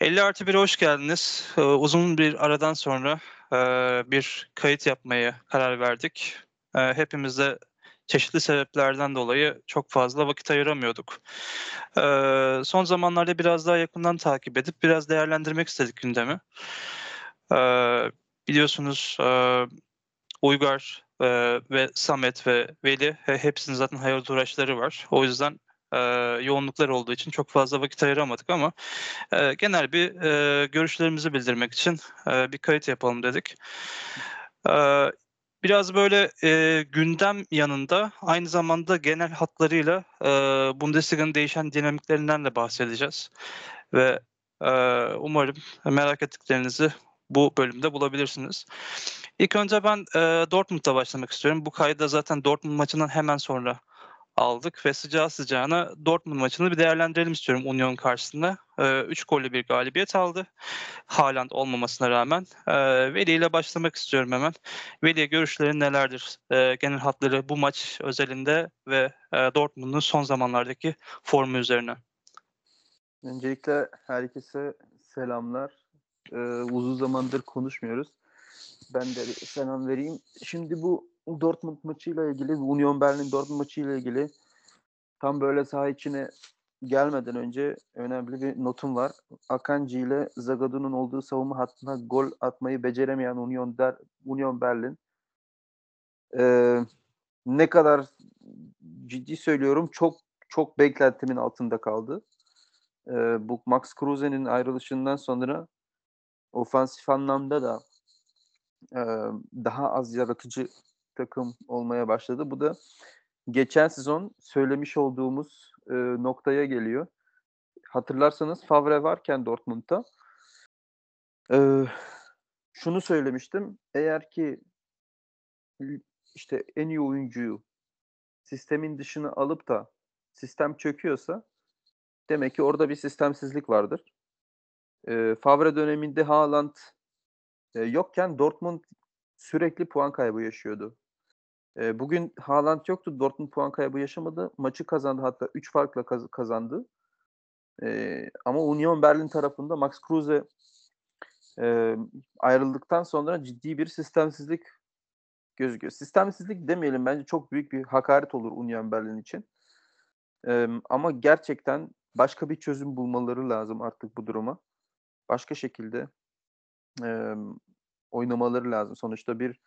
50 artı 1'e hoş geldiniz. Ee, uzun bir aradan sonra e, bir kayıt yapmaya karar verdik. E, hepimiz de çeşitli sebeplerden dolayı çok fazla vakit ayıramıyorduk. E, son zamanlarda biraz daha yakından takip edip biraz değerlendirmek istedik gündemi. E, biliyorsunuz Uygar ve Samet ve Veli hepsinin zaten hayat uğraşları var. O yüzden e, yoğunluklar olduğu için çok fazla vakit ayıramadık ama e, genel bir e, görüşlerimizi bildirmek için e, bir kayıt yapalım dedik. E, biraz böyle e, gündem yanında aynı zamanda genel hatlarıyla e, Bundesliga'nın değişen dinamiklerinden de bahsedeceğiz. Ve e, umarım merak ettiklerinizi bu bölümde bulabilirsiniz. İlk önce ben e, Dortmund'da başlamak istiyorum. Bu kaydı zaten Dortmund maçından hemen sonra aldık ve sıcağı sıcağına Dortmund maçını bir değerlendirelim istiyorum Union karşısında. 3 ee, gollü bir galibiyet aldı. Haaland olmamasına rağmen. Ee, Veli ile başlamak istiyorum hemen. Veli görüşlerin nelerdir? Ee, genel hatları bu maç özelinde ve e, Dortmund'un son zamanlardaki formu üzerine. Öncelikle herkese selamlar. Ee, uzun zamandır konuşmuyoruz. Ben de selam vereyim. Şimdi bu Dortmund maçıyla ilgili, Union Berlin Dortmund maçıyla ilgili tam böyle saha içine gelmeden önce önemli bir notum var. Akanji ile Zagadu'nun olduğu savunma hattına gol atmayı beceremeyen Union, Der, Union Berlin ee, ne kadar ciddi söylüyorum çok çok beklentimin altında kaldı. Ee, bu Max Kruse'nin ayrılışından sonra ofansif anlamda da e, daha az yaratıcı takım olmaya başladı. Bu da geçen sezon söylemiş olduğumuz e, noktaya geliyor. Hatırlarsanız Favre varken Dortmund'da e, şunu söylemiştim. Eğer ki işte en iyi oyuncuyu sistemin dışına alıp da sistem çöküyorsa demek ki orada bir sistemsizlik vardır. E, Favre döneminde Haaland e, yokken Dortmund sürekli puan kaybı yaşıyordu. E, bugün Haaland yoktu. Dortmund puan kaybı yaşamadı. Maçı kazandı hatta 3 farkla kaz- kazandı. E, ama Union Berlin tarafında Max Kruse e, ayrıldıktan sonra ciddi bir sistemsizlik gözüküyor. Sistemsizlik demeyelim bence çok büyük bir hakaret olur Union Berlin için. E, ama gerçekten başka bir çözüm bulmaları lazım artık bu duruma. Başka şekilde e, oynamaları lazım. Sonuçta bir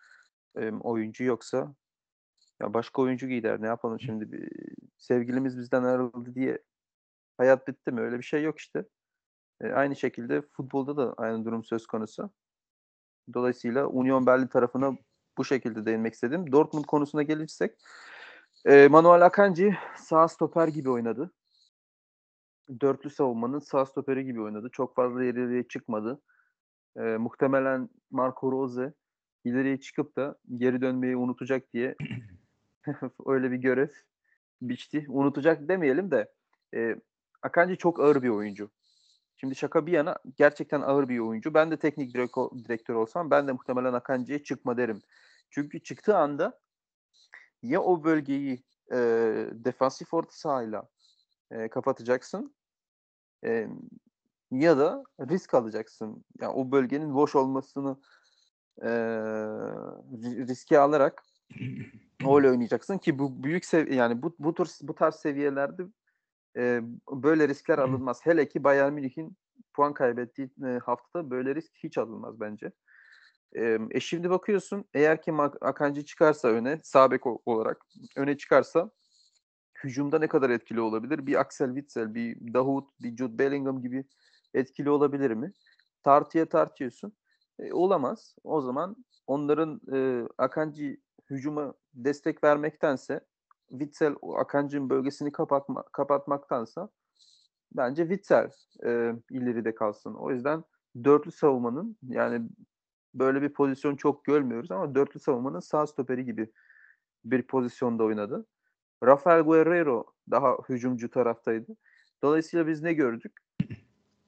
e, oyuncu yoksa ya başka oyuncu gider. Ne yapalım şimdi? Bir, sevgilimiz bizden ayrıldı diye hayat bitti mi? Öyle bir şey yok işte. E, aynı şekilde futbolda da aynı durum söz konusu. Dolayısıyla Union Berlin tarafına bu şekilde değinmek istedim. Dortmund konusuna gelirsek e, Manuel Akanji sağ stoper gibi oynadı. Dörtlü savunmanın sağ stoperi gibi oynadı. Çok fazla ileriye çıkmadı. E, muhtemelen Marco Rose ileriye çıkıp da geri dönmeyi unutacak diye öyle bir görev biçti. Unutacak demeyelim de e, Akanji çok ağır bir oyuncu. Şimdi şaka bir yana gerçekten ağır bir oyuncu. Ben de teknik direktör olsam ben de muhtemelen Akanji'ye çıkma derim. Çünkü çıktığı anda ya o bölgeyi e, defansif orta sahayla e, kapatacaksın e, ya da risk alacaksın. Yani o bölgenin boş olmasını e, riske alarak öyle oynayacaksın ki bu büyük sev yani bu bu tür bu tarz seviyelerde e, böyle riskler alınmaz. Hele ki Bayern Münih'in puan kaybettiği e, haftada böyle risk hiç alınmaz bence. E, e şimdi bakıyorsun eğer ki Akanji çıkarsa öne sağ bek olarak öne çıkarsa hücumda ne kadar etkili olabilir? Bir Axel Witsel, bir Dahoud, bir Jude Bellingham gibi etkili olabilir mi? Tartıya tartıyorsun. E, olamaz. O zaman onların e, Akanji hücuma destek vermektense Witsel Akancı'nın bölgesini kapatma, kapatmaktansa bence Witsel e, ileride kalsın. O yüzden dörtlü savunmanın yani böyle bir pozisyon çok görmüyoruz ama dörtlü savunmanın sağ stoperi gibi bir pozisyonda oynadı. Rafael Guerrero daha hücumcu taraftaydı. Dolayısıyla biz ne gördük?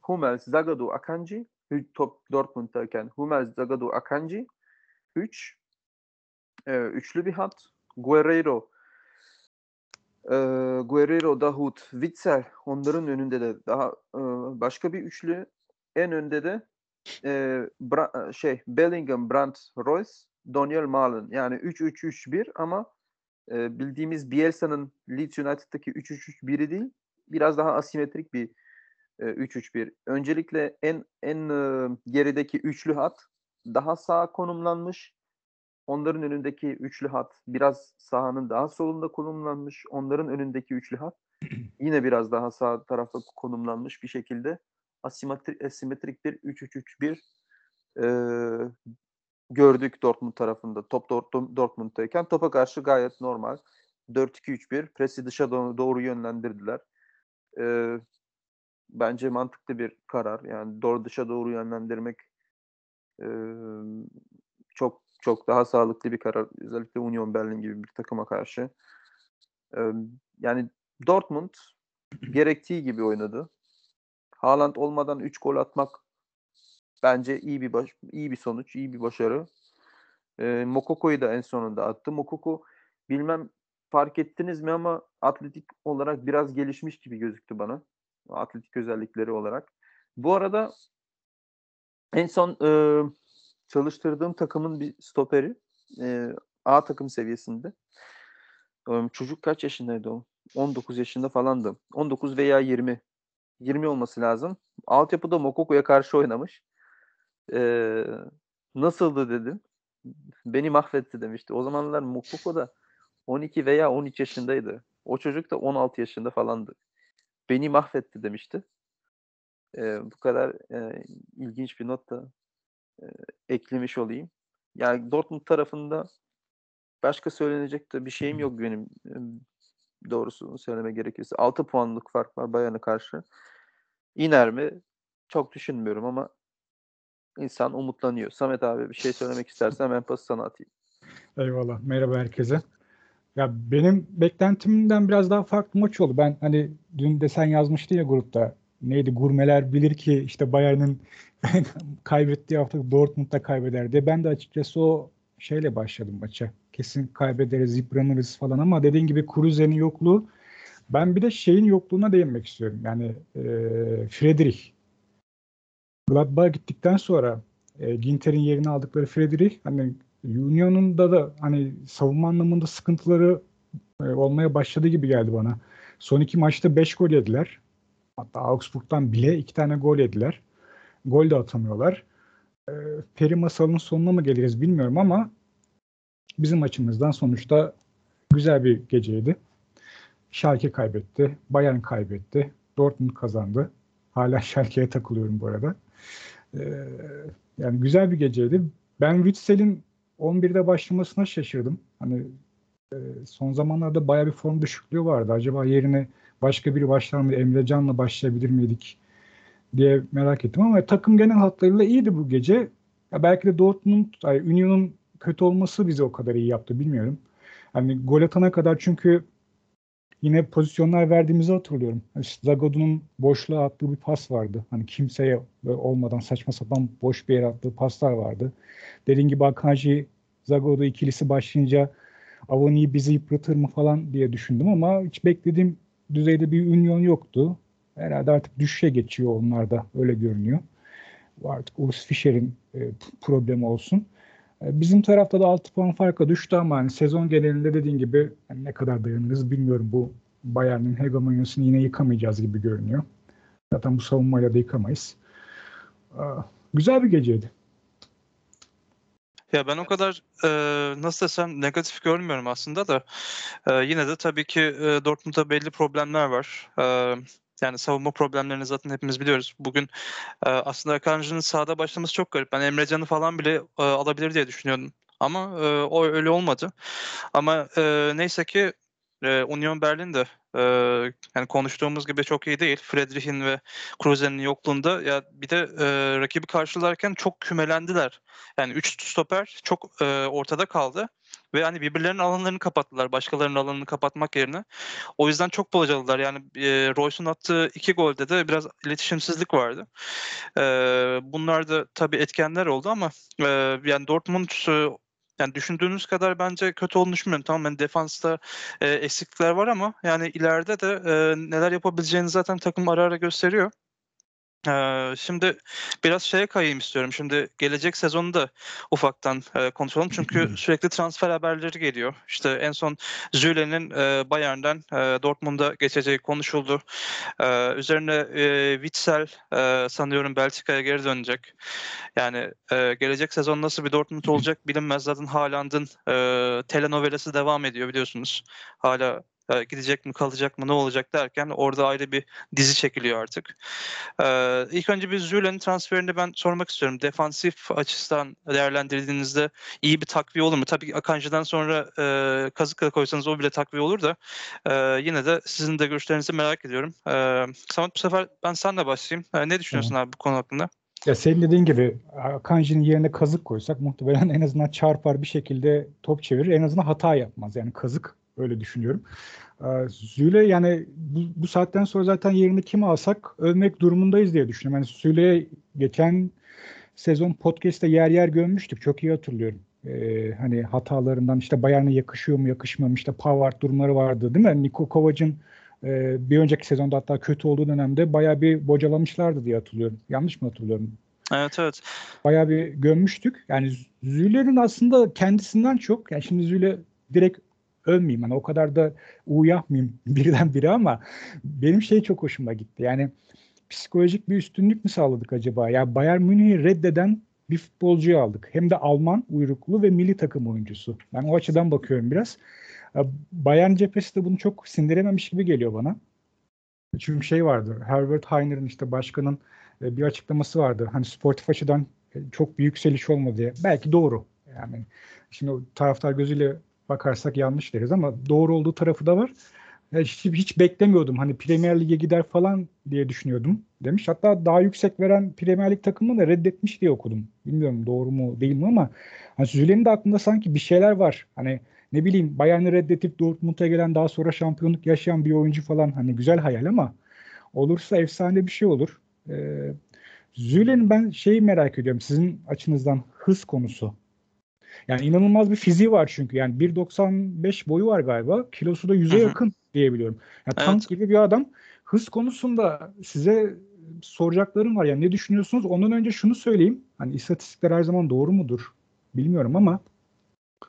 Hummels, Zagadou, Akanji top Dortmund'dayken Hummels, Zagadou, Akanji 3 e, üçlü bir hat. Guerrero, e, Guerrero, Dahut, Witzel onların önünde de daha e, başka bir üçlü en önde de e, Bra- şey Bellingham, Brandt, Royce, Daniel Malen. Yani 3-3-3-1 ama e, bildiğimiz Bielsa'nın Leeds United'daki 3-3-3-1'i değil. Biraz daha asimetrik bir e, 3-3-1. Öncelikle en en e, gerideki üçlü hat daha sağa konumlanmış. Onların önündeki üçlü hat biraz sahanın daha solunda konumlanmış. Onların önündeki üçlü hat yine biraz daha sağ tarafa konumlanmış bir şekilde asimetrik, asimetrik bir 3-3-3-1 e, gördük Dortmund tarafında. Top Dortmund'dayken topa karşı gayet normal. 4-2-3-1 presi dışa doğru, doğru yönlendirdiler. E, bence mantıklı bir karar. Yani doğru dışa doğru yönlendirmek e, çok çok daha sağlıklı bir karar. Özellikle Union Berlin gibi bir takıma karşı. E, yani Dortmund gerektiği gibi oynadı. Haaland olmadan 3 gol atmak bence iyi bir baş, iyi bir sonuç, iyi bir başarı. E, Mokoko'yu da en sonunda attı. Mokoko bilmem fark ettiniz mi ama atletik olarak biraz gelişmiş gibi gözüktü bana. Atletik özellikleri olarak. Bu arada en son e, çalıştırdığım takımın bir stoperi e, A takım seviyesinde. E, çocuk kaç yaşındaydı o? 19 yaşında falandı. 19 veya 20. 20 olması lazım. Altyapıda Mokoko'ya karşı oynamış. Ee, nasıldı dedim. Beni mahvetti demişti. O zamanlar Mokoko da 12 veya 13 yaşındaydı. O çocuk da 16 yaşında falandı. Beni mahvetti demişti. Ee, bu kadar e, ilginç bir not da e, eklemiş olayım. Yani Dortmund tarafında başka söylenecek de bir şeyim yok benim doğrusunu söyleme gerekirse. 6 puanlık fark var Bayern'e karşı. İner mi? Çok düşünmüyorum ama insan umutlanıyor. Samet abi bir şey söylemek istersen ben pası sana atayım. Eyvallah. Merhaba herkese. Ya benim beklentimden biraz daha farklı maç oldu. Ben hani dün de sen yazmıştın ya grupta. Neydi? Gurmeler bilir ki işte Bayern'in kaybettiği hafta Dortmund'da kaybeder diye. Ben de açıkçası o şeyle başladım maça. Kesin kaybederiz, yıpranırız falan ama dediğin gibi Kruse'nin yokluğu ben bir de şeyin yokluğuna değinmek istiyorum. Yani e, Friedrich. Gladbach'a gittikten sonra e, Ginter'in yerini aldıkları Friedrich hani Union'un da da hani savunma anlamında sıkıntıları e, olmaya başladı gibi geldi bana. Son iki maçta 5 gol yediler. Hatta Augsburg'dan bile iki tane gol yediler. Gol de atamıyorlar. E, peri masalının sonuna mı geliriz bilmiyorum ama bizim açımızdan sonuçta güzel bir geceydi. Schalke kaybetti, Bayern kaybetti, Dortmund kazandı. Hala Schalke'ye takılıyorum bu arada. Ee, yani güzel bir geceydi. Ben Witzel'in 11'de başlamasına şaşırdım. Hani e, son zamanlarda baya bir form düşüklüğü vardı. Acaba yerine başka biri başlar mı? Emre Can'la başlayabilir miydik diye merak ettim ama takım genel hatlarıyla iyiydi bu gece. Ya belki de Dortmund, yani Union'un kötü olması bizi o kadar iyi yaptı bilmiyorum. Hani gol atana kadar çünkü yine pozisyonlar verdiğimizi hatırlıyorum. İşte Zagodu'nun boşluğa attığı bir pas vardı. Hani kimseye olmadan saçma sapan boş bir yere attığı paslar vardı. Dediğim gibi Akanji Zagodu ikilisi başlayınca Avani'yi bizi yıpratır mı falan diye düşündüm ama hiç beklediğim düzeyde bir ünyon yoktu. Herhalde artık düşüşe geçiyor onlar da öyle görünüyor. Artık Urs Fischer'in e, problemi olsun. E, bizim tarafta da 6 puan farka düştü ama hani sezon genelinde dediğin gibi yani ne kadar dayanırız bilmiyorum. Bu Bayern'in hegemonyasını yine yıkamayacağız gibi görünüyor. Zaten bu savunmayla da yıkamayız. Güzel bir geceydi. Ya ben o kadar e, nasıl desem negatif görmüyorum aslında da e, yine de tabii ki e, Dortmund'da belli problemler var. E, yani savunma problemlerini zaten hepimiz biliyoruz. Bugün e, aslında Akanji'nin sahada başlaması çok garip. Ben Emrecan'ı falan bile e, alabilir diye düşünüyordum. Ama e, o öyle olmadı. Ama e, neyse ki e, Union Berlin de e, yani konuştuğumuz gibi çok iyi değil. Friedrich'in ve Kruse'nin yokluğunda ya bir de e, rakibi karşılarken çok kümelendiler. Yani 3 stoper çok e, ortada kaldı ve hani birbirlerinin alanlarını kapattılar başkalarının alanını kapatmak yerine. O yüzden çok bocaladılar. Yani e, Royce'un attığı iki golde de biraz iletişimsizlik vardı. E, bunlar da tabii etkenler oldu ama e, yani Dortmund e, yani düşündüğünüz kadar bence kötü olduğunu düşünmüyorum. Tamam yani defansta e, eksiklikler var ama yani ileride de e, neler yapabileceğini zaten takım ara ara gösteriyor. Ee, şimdi biraz şeye kayayım istiyorum. Şimdi gelecek sezonu da ufaktan e, konuşalım. Çünkü sürekli transfer haberleri geliyor. İşte en son Züle'nin e, Bayern'den e, Dortmund'a geçeceği konuşuldu. E, üzerine e, Witsel e, sanıyorum Belçika'ya geri dönecek. Yani e, gelecek sezon nasıl bir Dortmund olacak bilinmez. Zaten Haaland'ın e, telenovelası devam ediyor biliyorsunuz. Hala e, gidecek mi kalacak mı ne olacak derken orada ayrı bir dizi çekiliyor artık. E, ilk önce bir Züle'nin transferini ben sormak istiyorum. Defansif açısından değerlendirdiğinizde iyi bir takviye olur mu? Tabii Akanji'den sonra e, kazıkla koysanız o bile takviye olur da e, yine de sizin de görüşlerinizi merak ediyorum. E, Samet bu sefer ben senle başlayayım. E, ne düşünüyorsun Tamam. abi bu konu hakkında? Ya senin dediğin gibi Kanji'nin yerine kazık koysak muhtemelen en azından çarpar bir şekilde top çevirir. En azından hata yapmaz. Yani kazık öyle düşünüyorum. Ee, Züle yani bu, bu saatten sonra zaten yerini kim alsak övmek durumundayız diye düşünüyorum. Yani Züle'ye geçen sezon podcast'te yer yer gömmüştük. Çok iyi hatırlıyorum. Ee, hani hatalarından işte Bayern'e yakışıyor mu yakışmıyor mu işte Pavard durumları vardı değil mi? Niko Kovac'ın e, bir önceki sezonda hatta kötü olduğu dönemde bayağı bir bocalamışlardı diye hatırlıyorum. Yanlış mı hatırlıyorum? Evet evet. bayağı bir gömmüştük. Yani Züle'nin aslında kendisinden çok yani şimdi Züle direkt övmeyeyim hani o kadar da u yapmayayım birdenbire ama benim şey çok hoşuma gitti. Yani psikolojik bir üstünlük mü sağladık acaba? Ya Bayern Münih'i reddeden bir futbolcuyu aldık. Hem de Alman uyruklu ve milli takım oyuncusu. Ben o açıdan bakıyorum biraz. Bayern cephesi de bunu çok sindirememiş gibi geliyor bana. Çünkü şey vardı. Herbert Heiner'ın işte başkanın e, bir açıklaması vardı. Hani sportif açıdan e, çok bir yükseliş olmadı diye. Belki doğru. Yani şimdi taraftar gözüyle bakarsak yanlış deriz ama doğru olduğu tarafı da var. Hiç, hiç beklemiyordum. Hani Premier Lig'e gider falan diye düşünüyordum demiş. Hatta daha yüksek veren Premier Lig takımını da reddetmiş diye okudum. Bilmiyorum doğru mu değil mi ama hani Züle'nin de aklında sanki bir şeyler var. Hani ne bileyim Bayern'i reddetip Dortmund'a gelen daha sonra şampiyonluk yaşayan bir oyuncu falan hani güzel hayal ama olursa efsane bir şey olur. Ee, Züle'nin ben şeyi merak ediyorum sizin açınızdan hız konusu. Yani inanılmaz bir fiziği var çünkü. Yani 1.95 boyu var galiba. Kilosu da 100'e Hı hı. yakın diyebiliyorum. Yani Evet. tank gibi bir adam. Hız konusunda size soracaklarım var. Yani ne düşünüyorsunuz? Ondan önce şunu söyleyeyim. Hani istatistikler her zaman doğru mudur? Bilmiyorum ama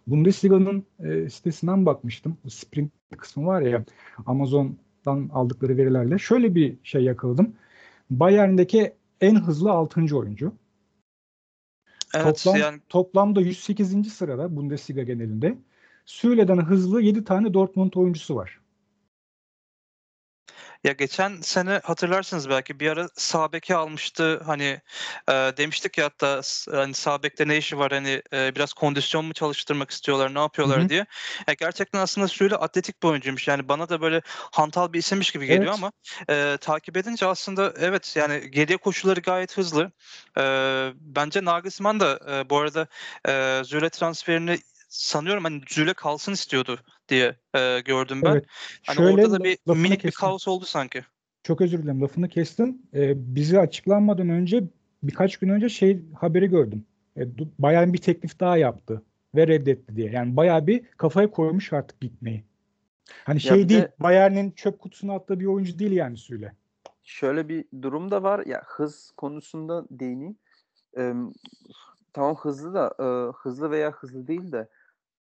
Bundesliga'nın e, sitesinden bakmıştım. Bu sprint kısmı var ya Amazon'dan aldıkları verilerle. Şöyle bir şey yakaladım. Bayern'deki en hızlı 6. oyuncu. Evet Toplam, yani toplamda 108. sırada Bundesliga genelinde. Süle'den hızlı 7 tane Dortmund oyuncusu var. Ya geçen sene hatırlarsınız belki bir ara sağ beki almıştı hani e, demiştik ya hatta hani sağ bekte ne işi var hani e, biraz kondisyon mu çalıştırmak istiyorlar ne yapıyorlar Hı hı. diye. Ya gerçekten aslında Süle atletik bir oyuncuymuş yani bana da böyle hantal bir isimmiş gibi geliyor Evet. ama e, takip edince aslında evet yani geriye koşuları gayet hızlı. E, bence Nagelsmann da e, bu arada e, Süle transferini sanıyorum hani Süle kalsın istiyordu diye e, gördüm ben. Evet. Hani Şöyle orada da bir minik bir kestim. kaos oldu sanki. Çok özür dilerim lafını kestim. Ee, bize açıklanmadan önce birkaç gün önce şey haberi gördüm. E, Bayern bir teklif daha yaptı ve reddetti diye. Yani bayağı bir kafaya koymuş artık gitmeyi. Hani şey bir değil, de- Bayern'in çöp kutusuna attığı bir oyuncu değil yani Süle. Şöyle bir durum da var. Ya hız konusunda değineyim. Eee, tamam hızlı da eee, hızlı veya hızlı değil de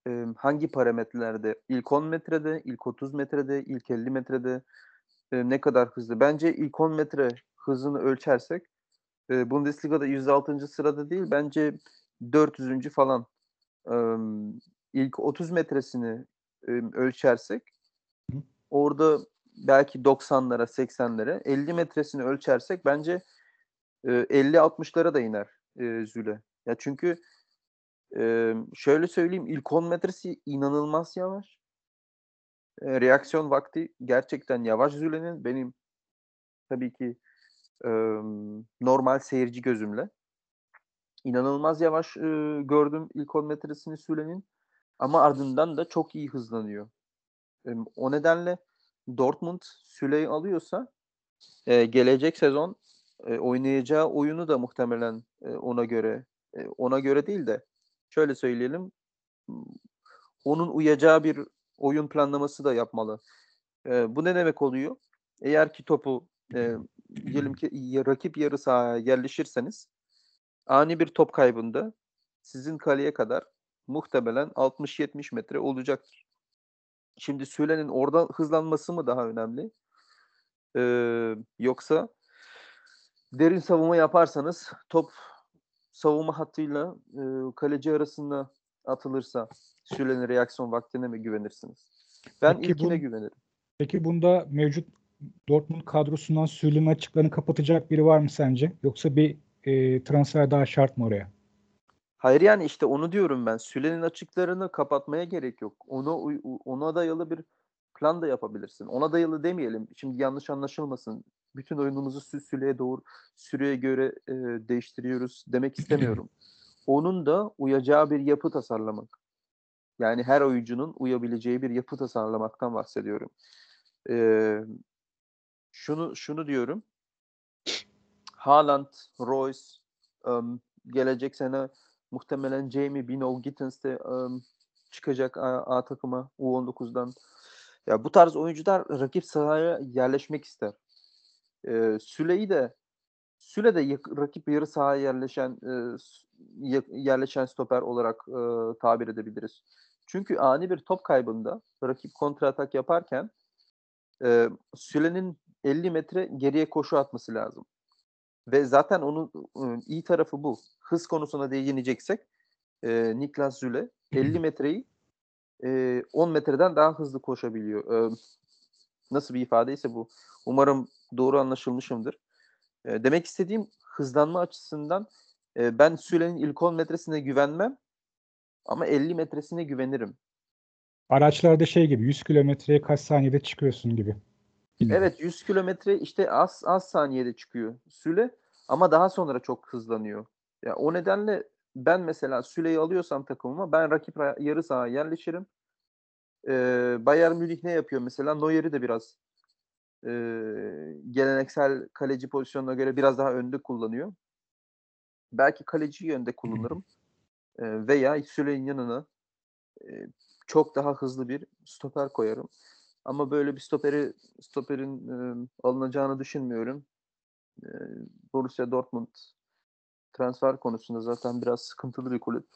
eee, hangi parametrelerde? İlk 10 metrede, ilk 30 metrede, ilk 50 metrede eee, ne kadar hızlı? Bence ilk 10 metre hızını ölçersek eee, Bundesliga'da 106. sırada değil bence 400. falan. Eee, ilk 30 metresini eee, ölçersek orada belki 90'lara 80'lere 50 metresini ölçersek bence e, 50-60'lara da iner e, Züle. Ya çünkü e, şöyle söyleyeyim ilk 10 metresi inanılmaz yavaş. E, reaksiyon vakti gerçekten yavaş Züle'nin benim tabii ki e, normal seyirci gözümle. İnanılmaz yavaş e, gördüm ilk 10 metresini Züle'nin ama ardından da çok iyi hızlanıyor. E, o nedenle Dortmund Süle'yi alıyorsa e, gelecek sezon e, oynayacağı oyunu da muhtemelen e, ona göre e, ona göre değil de şöyle söyleyelim onun uyacağı bir oyun planlaması da yapmalı. E, bu ne demek oluyor? Eğer ki topu e, diyelim ki rakip yarı sahaya yerleşirseniz ani bir top kaybında sizin kaleye kadar muhtemelen 60-70 metre olacaktır. Şimdi Süle'nin orada hızlanması mı daha önemli? Ee, yoksa derin savunma yaparsanız top savunma hattıyla e, kaleci arasında atılırsa Süle'nin reaksiyon vaktine mi güvenirsiniz? Ben Peki ilkine bu- güvenirim. Peki bunda mevcut Dortmund kadrosundan Süle'nin açıklarını kapatacak biri var mı sence? Yoksa bir e, transfer daha şart mı oraya? Hayır yani işte onu diyorum ben. Sülenin açıklarını kapatmaya gerek yok. Ona ona dayalı bir plan da yapabilirsin. Ona dayalı demeyelim. Şimdi yanlış anlaşılmasın. Bütün oyunumuzu Sü- Süle'ye doğru Süre'ye göre e, değiştiriyoruz demek istemiyorum. Onun da uyacağı bir yapı tasarlamak. Yani her oyuncunun uyabileceği bir yapı tasarlamaktan bahsediyorum. Ee, şunu şunu diyorum. Haaland, Royce, em, gelecek sene muhtemelen Jamie Bino Gittins de em, çıkacak A, A takıma U19'dan. Ya bu tarz oyuncular rakip sahaya yerleşmek ister. Ee, Süle'yi de Süle de yak- rakip yarı sahaya yerleşen e, yerleşen stoper olarak e, tabir edebiliriz. Çünkü ani bir top kaybında rakip kontra atak yaparken e, Süle'nin 50 metre geriye koşu atması lazım. Ve zaten onun e, iyi tarafı bu. Hız konusuna değineceksek e, Niklas Süle 50 metreyi e, 10 metreden daha hızlı koşabiliyor. E, nasıl bir ifadeyse bu. Umarım doğru anlaşılmışımdır. E, demek istediğim hızlanma açısından e, ben Süle'nin ilk 10 metresine güvenmem ama 50 metresine güvenirim. Araçlarda şey gibi 100 kilometreye kaç saniyede çıkıyorsun gibi. Evet 100 kilometre işte az az saniyede çıkıyor Süle ama daha sonra çok hızlanıyor. Ya o nedenle ben mesela Süle'yi alıyorsam takımıma ben rakip ra- yarı sahaya yerleşirim. Ee, Bayern Münih ne yapıyor mesela? Neuer'i de biraz e, geleneksel kaleci pozisyonuna göre biraz daha önde kullanıyor. Belki kaleciyi önde kullanırım. Ee, veya Süle'nin yanına e, çok daha hızlı bir stoper koyarım. Ama böyle bir stoperi stoperin e, alınacağını düşünmüyorum. E, Borussia Dortmund transfer konusunda zaten biraz sıkıntılı bir kulüp.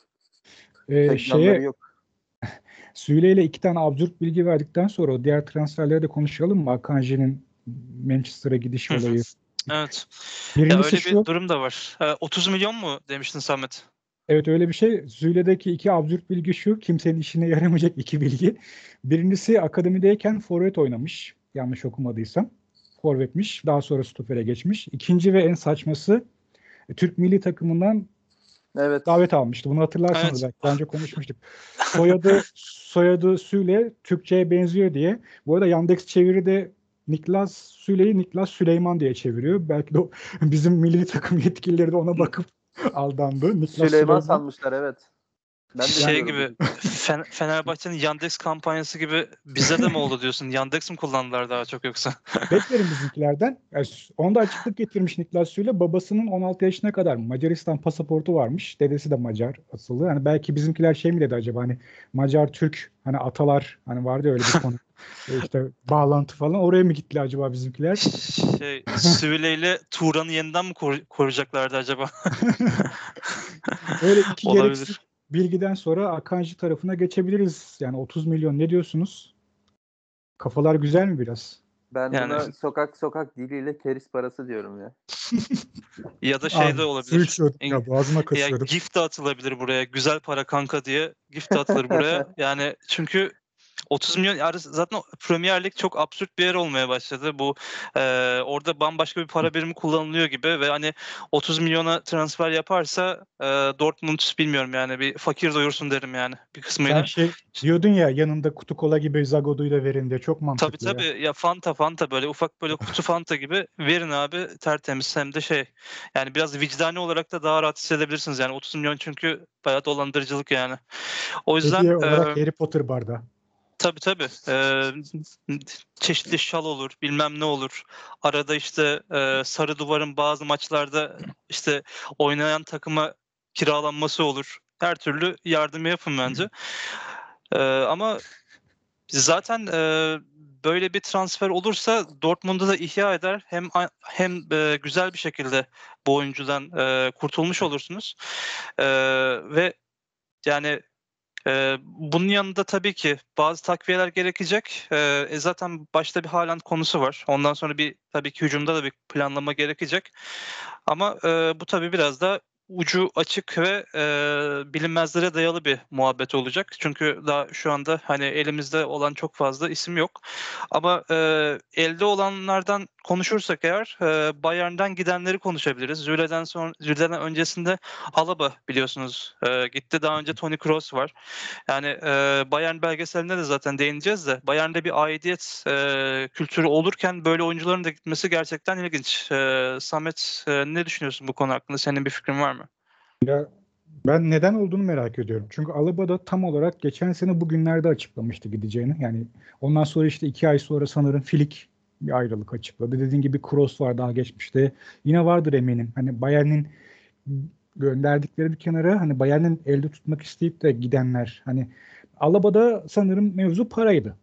Ee, şeye yok. Süle ile iki tane absürt bilgi verdikten sonra o diğer transferleri de konuşalım mı? Akanji'nin Manchester'a gidiş olayı. Evet. Ya Birincisi öyle şu, bir durum da var. Ee, 30 milyon mu demiştin Samet? evet öyle bir şey. Süle'deki iki absürt bilgi şu, kimsenin işine yaramayacak iki bilgi. Birincisi akademideyken forvet oynamış, yanlış okumadıysam. Forvetmiş, daha sonra stopere geçmiş. İkinci ve en saçması e, Türk milli takımından Evet. davet almıştı. Bunu hatırlarsanız Evet. belki önce konuşmuştuk. Soyadı soyadı Süle Türkçe'ye benziyor diye. Bu arada Yandex çeviride Niklas Süle'yi Niklas Süleyman diye çeviriyor. Belki de o, bizim milli takım yetkilileri de ona bakıp aldandı. Niklas Süleyman sanmışlar evet. Ben de Şey gibi Fen- Fenerbahçe'nin Yandex kampanyası gibi bize de mi oldu diyorsun? Yandex mi kullandılar daha çok yoksa? Beklerim bizimkilerden. Yani onu da açıklık getirmiş Niklas Süle. Babasının 16 yaşına kadar Macaristan pasaportu varmış. Dedesi de Macar asıllı. Yani belki bizimkiler şey mi dedi acaba hani Macar Türk hani atalar hani vardı ya öyle bir konu. E işte bağlantı falan oraya mı gitti acaba bizimkiler? Şey, Süle ile Turan'ı yeniden mi koru- koruyacaklardı acaba? Öyle iki Olabilir. gereksiz bilgiden sonra Akanji tarafına geçebiliriz. Yani 30 milyon ne diyorsunuz? Kafalar güzel mi biraz? Ben Yani- buna sokak sokak diliyle keriz parası diyorum ya. Ya da şey Abi, de olabilir. ya boğazıma Ya kaçıyordum. gift de atılabilir buraya. Güzel para kanka diye gift de atılır buraya. Yani çünkü 30 milyon yani zaten Premier Lig çok absürt bir yer olmaya başladı. Bu e, orada bambaşka bir para birimi kullanılıyor gibi ve hani 30 milyona transfer yaparsa e, Dortmund bilmiyorum yani bir fakir doyursun derim yani bir kısmıyla. Sen şey diyordun ya yanında kutu kola gibi Zagodu'yu da verin diye çok mantıklı Tabii ya. tabii ya Fanta Fanta böyle ufak böyle kutu Fanta gibi verin abi tertemiz hem de şey yani biraz vicdani olarak da daha rahat hissedebilirsiniz yani 30 milyon çünkü bayağı dolandırıcılık yani. O yüzden Hediye e, olarak Harry Potter bardağı. Tabii tabii e, çeşitli şal olur bilmem ne olur. Arada işte e, sarı duvarın bazı maçlarda işte oynayan takıma kiralanması olur. Her türlü yardım yapın bence. E, ama zaten e, böyle bir transfer olursa Dortmund'u da ihya eder. Hem hem e, güzel bir şekilde bu oyuncudan e, kurtulmuş olursunuz. E, ve yani ee, bunun yanında tabii ki bazı takviyeler gerekecek. Ee, e, zaten başta bir Haaland konusu var. Ondan sonra bir tabii ki hücumda da bir planlama gerekecek. Ama e, bu tabii biraz da ucu açık ve e, bilinmezlere dayalı bir muhabbet olacak. Çünkü daha şu anda hani elimizde olan çok fazla isim yok. Ama e, elde olanlardan konuşursak eğer e, Bayern'den gidenleri konuşabiliriz. Züle'den sonra Züle'den öncesinde Alaba biliyorsunuz e, gitti. Daha önce Toni Kroos var. Yani e, Bayern belgeselinde de zaten değineceğiz de Bayern'de bir aidiyet e, kültürü olurken böyle oyuncuların da gitmesi gerçekten ilginç. E, Samet e, ne düşünüyorsun bu konu hakkında? Senin bir fikrin var mı? Ya ben neden olduğunu merak ediyorum. Çünkü Alaba da tam olarak geçen sene bugünlerde açıklamıştı gideceğini. Yani ondan sonra işte iki ay sonra sanırım Filik bir ayrılık açıkladı. Dediğin gibi Kroos var daha geçmişte. Yine vardır eminim. Hani Bayern'in gönderdikleri bir kenara hani Bayern'in elde tutmak isteyip de gidenler hani Alaba'da sanırım mevzu paraydı.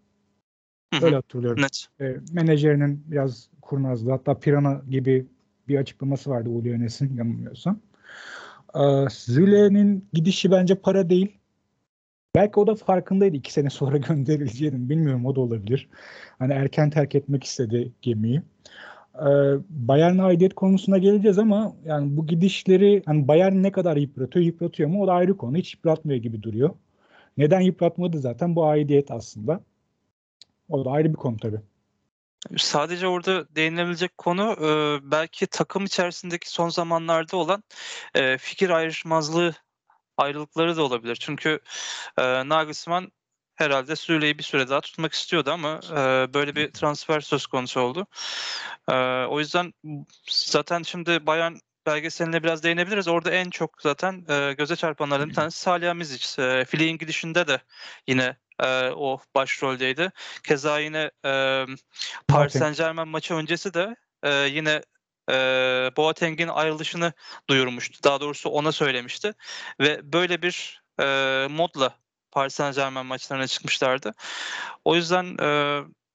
Öyle hatırlıyorum. Net. E, menajerinin biraz kurnazdı. Hatta Pirana gibi bir açıklaması vardı Enes'in yanılmıyorsam. Züle'nin gidişi bence para değil. Belki o da farkındaydı iki sene sonra gönderileceğinin. Bilmiyorum o da olabilir. Hani erken terk etmek istedi gemiyi. Ee, Bayern aidiyet konusuna geleceğiz ama yani bu gidişleri hani Bayern ne kadar yıpratıyor yıpratıyor mu o da ayrı konu. Hiç yıpratmıyor gibi duruyor. Neden yıpratmadı zaten bu aidiyet aslında. O da ayrı bir konu tabii. Sadece orada değinilebilecek konu e, belki takım içerisindeki son zamanlarda olan e, fikir ayrışmazlığı ayrılıkları da olabilir. Çünkü e, Nagelsmann herhalde Süle'yi bir süre daha tutmak istiyordu ama e, böyle bir transfer söz konusu oldu. E, o yüzden zaten şimdi Bayern belgeseline biraz değinebiliriz. Orada en çok zaten e, göze çarpanlardan bir tanesi Salihamidzic. E, Fili'nin gidişinde de yine e, o başroldeydi. Keza yine e, Paris Saint Germain maçı öncesi de e, yine e, Boateng'in ayrılışını duyurmuştu. Daha doğrusu ona söylemişti. Ve böyle bir e, modla Paris Saint Germain maçlarına çıkmışlardı. O yüzden e,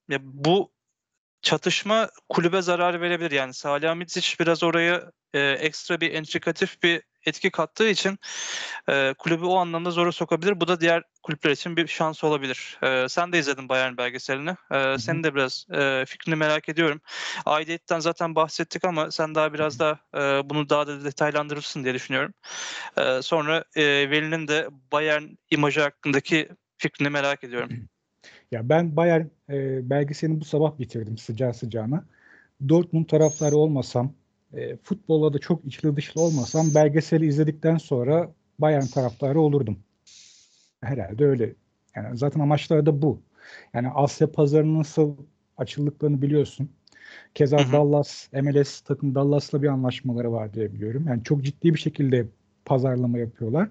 ya bu çatışma kulübe zarar verebilir. Yani Salihamidzic biraz oraya e, ekstra bir entrikatif bir etki kattığı için e, kulübü o anlamda zora sokabilir. Bu da diğer kulüpler için bir şans olabilir. E, sen de izledin Bayern belgeselini. E, senin de biraz e, fikrini merak ediyorum. Aidiyetten zaten bahsettik ama sen daha biraz daha e, bunu daha da detaylandırırsın diye düşünüyorum. E, sonra e, Veli'nin de Bayern imajı hakkındaki fikrini merak ediyorum. Ya ben Bayern e, belgeselini bu sabah bitirdim sıcağı sıcağına. Dortmund taraftarı olmasam, e, futbolla da çok içli dışlı olmasam belgeseli izledikten sonra Bayern taraftarı olurdum. Herhalde öyle. Yani zaten amaçları da bu. Yani Asya pazarının nasıl açıldıklarını biliyorsun. Keza hı hı. Dallas, MLS takım Dallas'la bir anlaşmaları var diye biliyorum. Yani çok ciddi bir şekilde pazarlama yapıyorlar.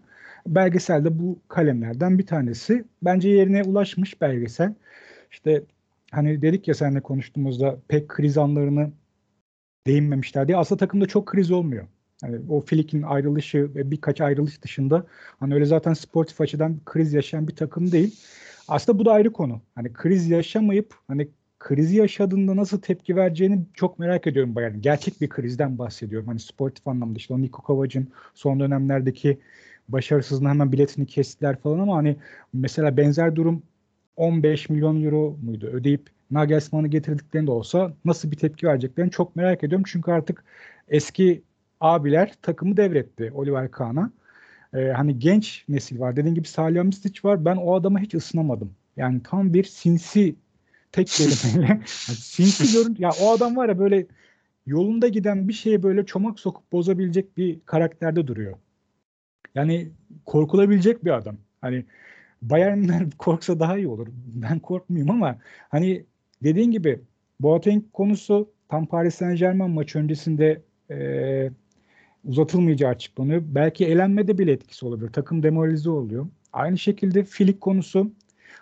Belgesel de bu kalemlerden bir tanesi. Bence yerine ulaşmış belgesel. İşte hani dedik ya seninle konuştuğumuzda pek kriz anlarını değinmemişler diye. Aslında takımda çok kriz olmuyor. Yani o Filik'in ayrılışı ve birkaç ayrılış dışında hani öyle zaten sportif açıdan kriz yaşayan bir takım değil. Aslında bu da ayrı konu. Hani kriz yaşamayıp hani krizi yaşadığında nasıl tepki vereceğini çok merak ediyorum Bayern. Gerçek bir krizden bahsediyorum. Hani sportif anlamda işte o Niko Kovac'ın son dönemlerdeki başarısızlığına hemen biletini kestiler falan ama hani mesela benzer durum 15 milyon euro muydu ödeyip Nagelsmann'ı getirdiklerinde olsa nasıl bir tepki vereceklerini çok merak ediyorum. Çünkü artık eski abiler takımı devretti Oliver Kahn'a. Ee, hani genç nesil var. Dediğim gibi Salih Mistic var. Ben o adama hiç ısınamadım. Yani tam bir sinsi tek kelimeyle. yani sinsi görün. Ya o adam var ya böyle yolunda giden bir şeye böyle çomak sokup bozabilecek bir karakterde duruyor. Yani korkulabilecek bir adam. Hani Bayernler korksa daha iyi olur. Ben korkmayayım ama hani dediğin gibi Boateng konusu tam Paris Saint Germain maçı öncesinde e, uzatılmayacağı açıklanıyor. Belki elenmede bile etkisi olabilir. Takım demoralize oluyor. Aynı şekilde Filik konusu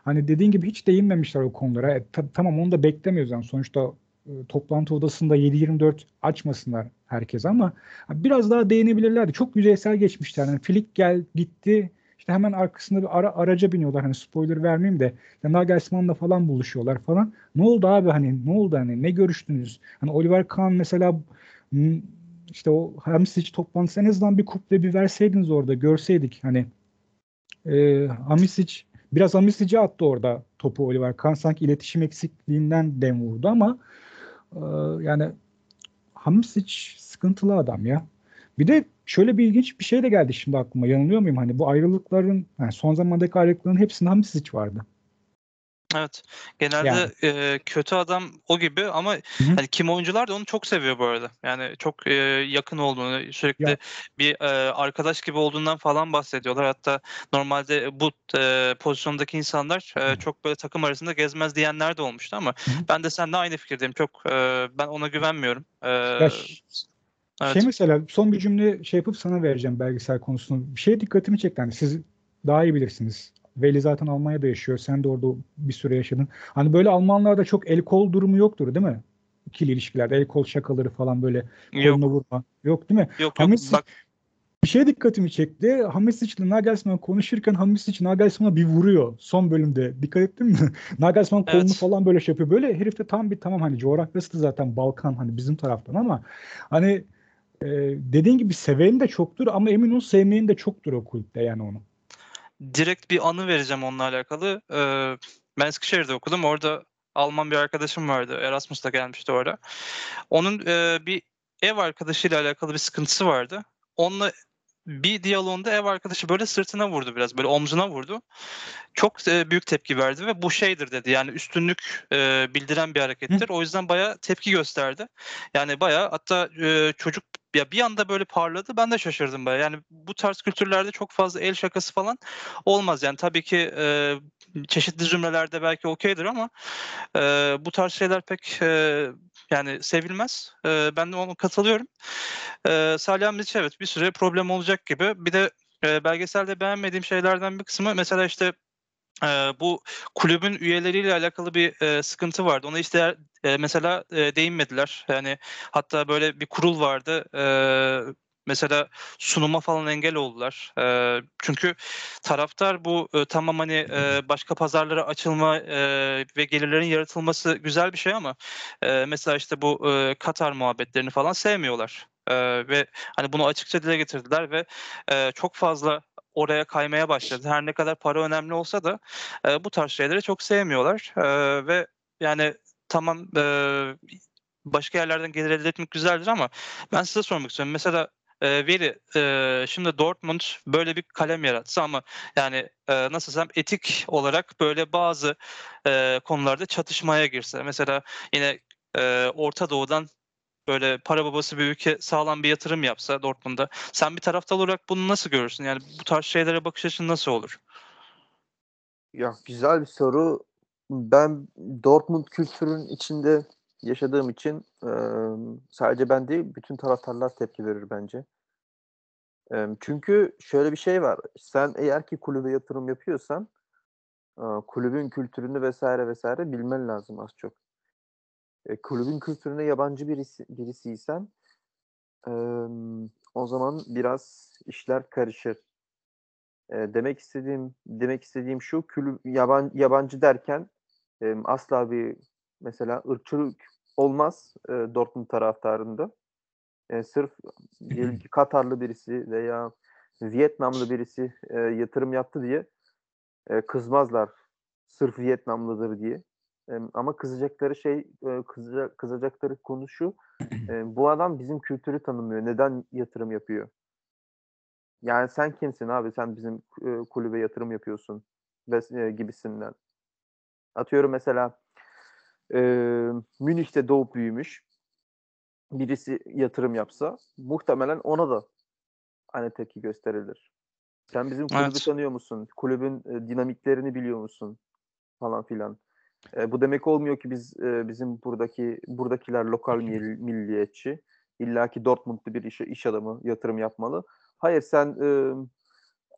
hani dediğin gibi hiç değinmemişler o konulara. E, ta, tamam onu da beklemiyoruz. Yani sonuçta e, toplantı odasında 7-24 açmasınlar herkes ama biraz daha değinebilirlerdi. Çok yüzeysel geçmişler. Yani Filik gel gitti İşte hemen arkasında bir ara, araca biniyorlar. Hani spoiler vermeyeyim de. İşte Nagelsmann'la falan buluşuyorlar falan. Ne oldu abi hani ne oldu hani ne görüştünüz? Hani Oliver Kahn mesela m, işte o Hamsic toplantısı en azından bir kuple bir verseydiniz orada görseydik hani e, Hamisic biraz Hamisic'e attı orada topu Oliver Kahn sanki iletişim eksikliğinden dem vurdu ama e, yani Hamisic sıkıntılı adam ya. Bir de şöyle bir ilginç bir şey de geldi şimdi aklıma. Yanılıyor muyum? Hani bu ayrılıkların, yani son zamandaki ayrılıkların hepsinde Hamisic vardı. Evet. Genelde Yani. e, kötü adam o gibi ama hani kim oyuncular da onu çok seviyor bu arada. Yani çok e, yakın olduğunu, sürekli Ya. bir e, arkadaş gibi olduğundan falan bahsediyorlar. Hatta normalde bu e, pozisyondaki insanlar e, çok böyle takım arasında gezmez diyenler de olmuştu ama Hı. ben de seninle aynı fikirdeyim. Çok e, ben ona güvenmiyorum. E, Ya evet. Şey mesela son bir cümle şey yapıp sana vereceğim belgesel konusunu. Bir şey dikkatimi çekti. Hani siz daha iyi bilirsiniz. Veli zaten Almanya'da yaşıyor. Sen de orada bir süre yaşadın. Hani böyle Almanlarda çok el kol durumu yoktur değil mi? İkili ilişkilerde el kol şakaları falan böyle koluna vurma. Yok değil mi? yok, yok. Hamisic Bak bir şey dikkatimi çekti. Hamisic ile Nagelsmann konuşurken Hamisic Nagelsmann'a bir vuruyor son bölümde. Dikkat ettin mi? Nagelsmann kolunu Evet. falan böyle şey yapıyor. Böyle herif de tam bir tamam hani coğrafyası da zaten Balkan hani bizim taraftan ama hani e, dediğin gibi seveni de çoktur ama emin ol sevmeyeni de çoktur o kulüpte yani onu. direkt bir anı vereceğim onunla alakalı. Ee, ben Eskişehir'de okudum. Orada Alman bir arkadaşım vardı. Erasmus'ta gelmişti orada. Onun e, bir ev arkadaşıyla alakalı bir sıkıntısı vardı. Onunla bir diyaloğunda ev arkadaşı böyle sırtına vurdu biraz. Böyle omzuna vurdu. Çok e, büyük tepki verdi ve bu şeydir dedi. Yani üstünlük e, bildiren bir harekettir. O yüzden bayağı tepki gösterdi. Yani bayağı hatta e, çocuk ya bir anda böyle parladı. Ben de şaşırdım bayağı. Yani bu tarz kültürlerde çok fazla el şakası falan olmaz. Yani tabii ki e, çeşitli zümrelerde belki okeydir ama e, bu tarz şeyler pek e, yani sevilmez. E, ben de ona katılıyorum. E, Salih Hamdic evet bir süre problem olacak gibi. Bir de e, belgeselde beğenmediğim şeylerden bir kısmı mesela işte e, bu kulübün üyeleriyle alakalı bir e, sıkıntı vardı. Ona işte e, mesela e, değinmediler. Yani hatta böyle bir kurul vardı. E, mesela sunuma falan engel oldular. E, çünkü taraftar bu e, tamam hani e, başka pazarlara açılma e, ve gelirlerin yaratılması güzel bir şey ama e, mesela işte bu e, Katar muhabbetlerini falan sevmiyorlar. E, ve hani bunu açıkça dile getirdiler ve e, çok fazla oraya kaymaya başladı. Her ne kadar para önemli olsa da e, bu tarz şeyleri çok sevmiyorlar E, ve yani tamam e, başka yerlerden gelir elde etmek güzeldir ama ben size sormak istiyorum. Mesela e, Veri e, şimdi Dortmund böyle bir kalem yaratsa ama yani e, nasıl desem etik olarak böyle bazı e, konularda çatışmaya girse. Mesela yine e, Orta Doğu'dan böyle para babası bir ülke sağlam bir yatırım yapsa Dortmund'a sen bir taraftar olarak bunu nasıl görürsün? Yani bu tarz şeylere bakış açın nasıl olur? Ya güzel bir soru. Ben Dortmund kültürün içinde yaşadığım için e, sadece ben değil bütün taraftarlar tepki verir bence. E, çünkü şöyle bir şey var. Sen eğer ki kulübe yatırım yapıyorsan kulübün kültürünü vesaire vesaire bilmen lazım az çok. E, kulübün kültürüne yabancı birisi, birisiysen e, o zaman biraz işler karışır. E, demek istediğim demek istediğim şu kulüp yaban, yabancı derken e, asla bir mesela ırkçılık olmaz e, Dortmund taraftarında. E, sırf diyelim ki Katarlı birisi veya Vietnamlı birisi e, yatırım yaptı diye e, kızmazlar. Sırf Vietnamlıdır diye. Ama kızacakları şey, e, kızacak, kızacakları konu şu. Bu adam bizim kültürü tanımıyor. Neden yatırım yapıyor? Yani sen kimsin abi? Sen bizim e, kulübe yatırım yapıyorsun ve e, gibisinden. Atıyorum mesela e, Münih'te doğup büyümüş birisi yatırım yapsa muhtemelen ona da aynı tepki gösterilir. Sen bizim kulübü Evet. tanıyor musun? Kulübün dinamiklerini biliyor musun? Falan filan. E, bu demek olmuyor ki biz e, bizim buradaki buradakiler lokal mil- milliyetçi. İlla ki Dortmund'lu bir iş, iş adamı yatırım yapmalı. Hayır sen e,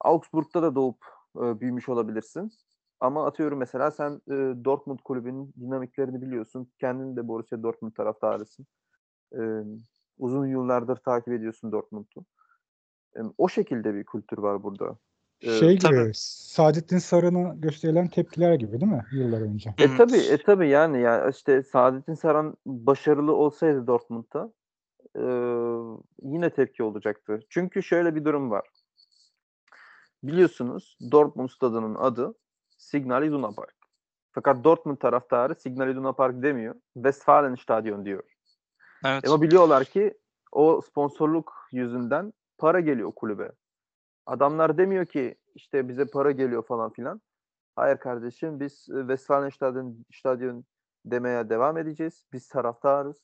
Augsburg'da da doğup e, büyümüş olabilirsin. Ama atıyorum mesela sen e, Dortmund kulübünün dinamiklerini biliyorsun. Kendin de Borussia Dortmund taraftarısın. E, uzun yıllardır takip ediyorsun Dortmund'u. E, o şekilde bir kültür var burada. Ee, Şey gibi tabii. Saadettin Saran'a gösterilen tepkiler gibi değil mi yıllar önce? E tabi e tabi yani ya işte Saadettin Saran başarılı olsaydı Dortmund'da e, yine tepki olacaktı. Çünkü şöyle bir durum var. Biliyorsunuz Dortmund stadının adı Signal Iduna Park. Fakat Dortmund taraftarı Signal Iduna Park demiyor. Westfalenstadion diyor. Evet. Ama biliyorlar ki o sponsorluk yüzünden para geliyor kulübe. Adamlar demiyor ki işte bize para geliyor falan filan. Hayır kardeşim biz e, Westfalenstadion Stadion demeye devam edeceğiz. Biz taraftarız.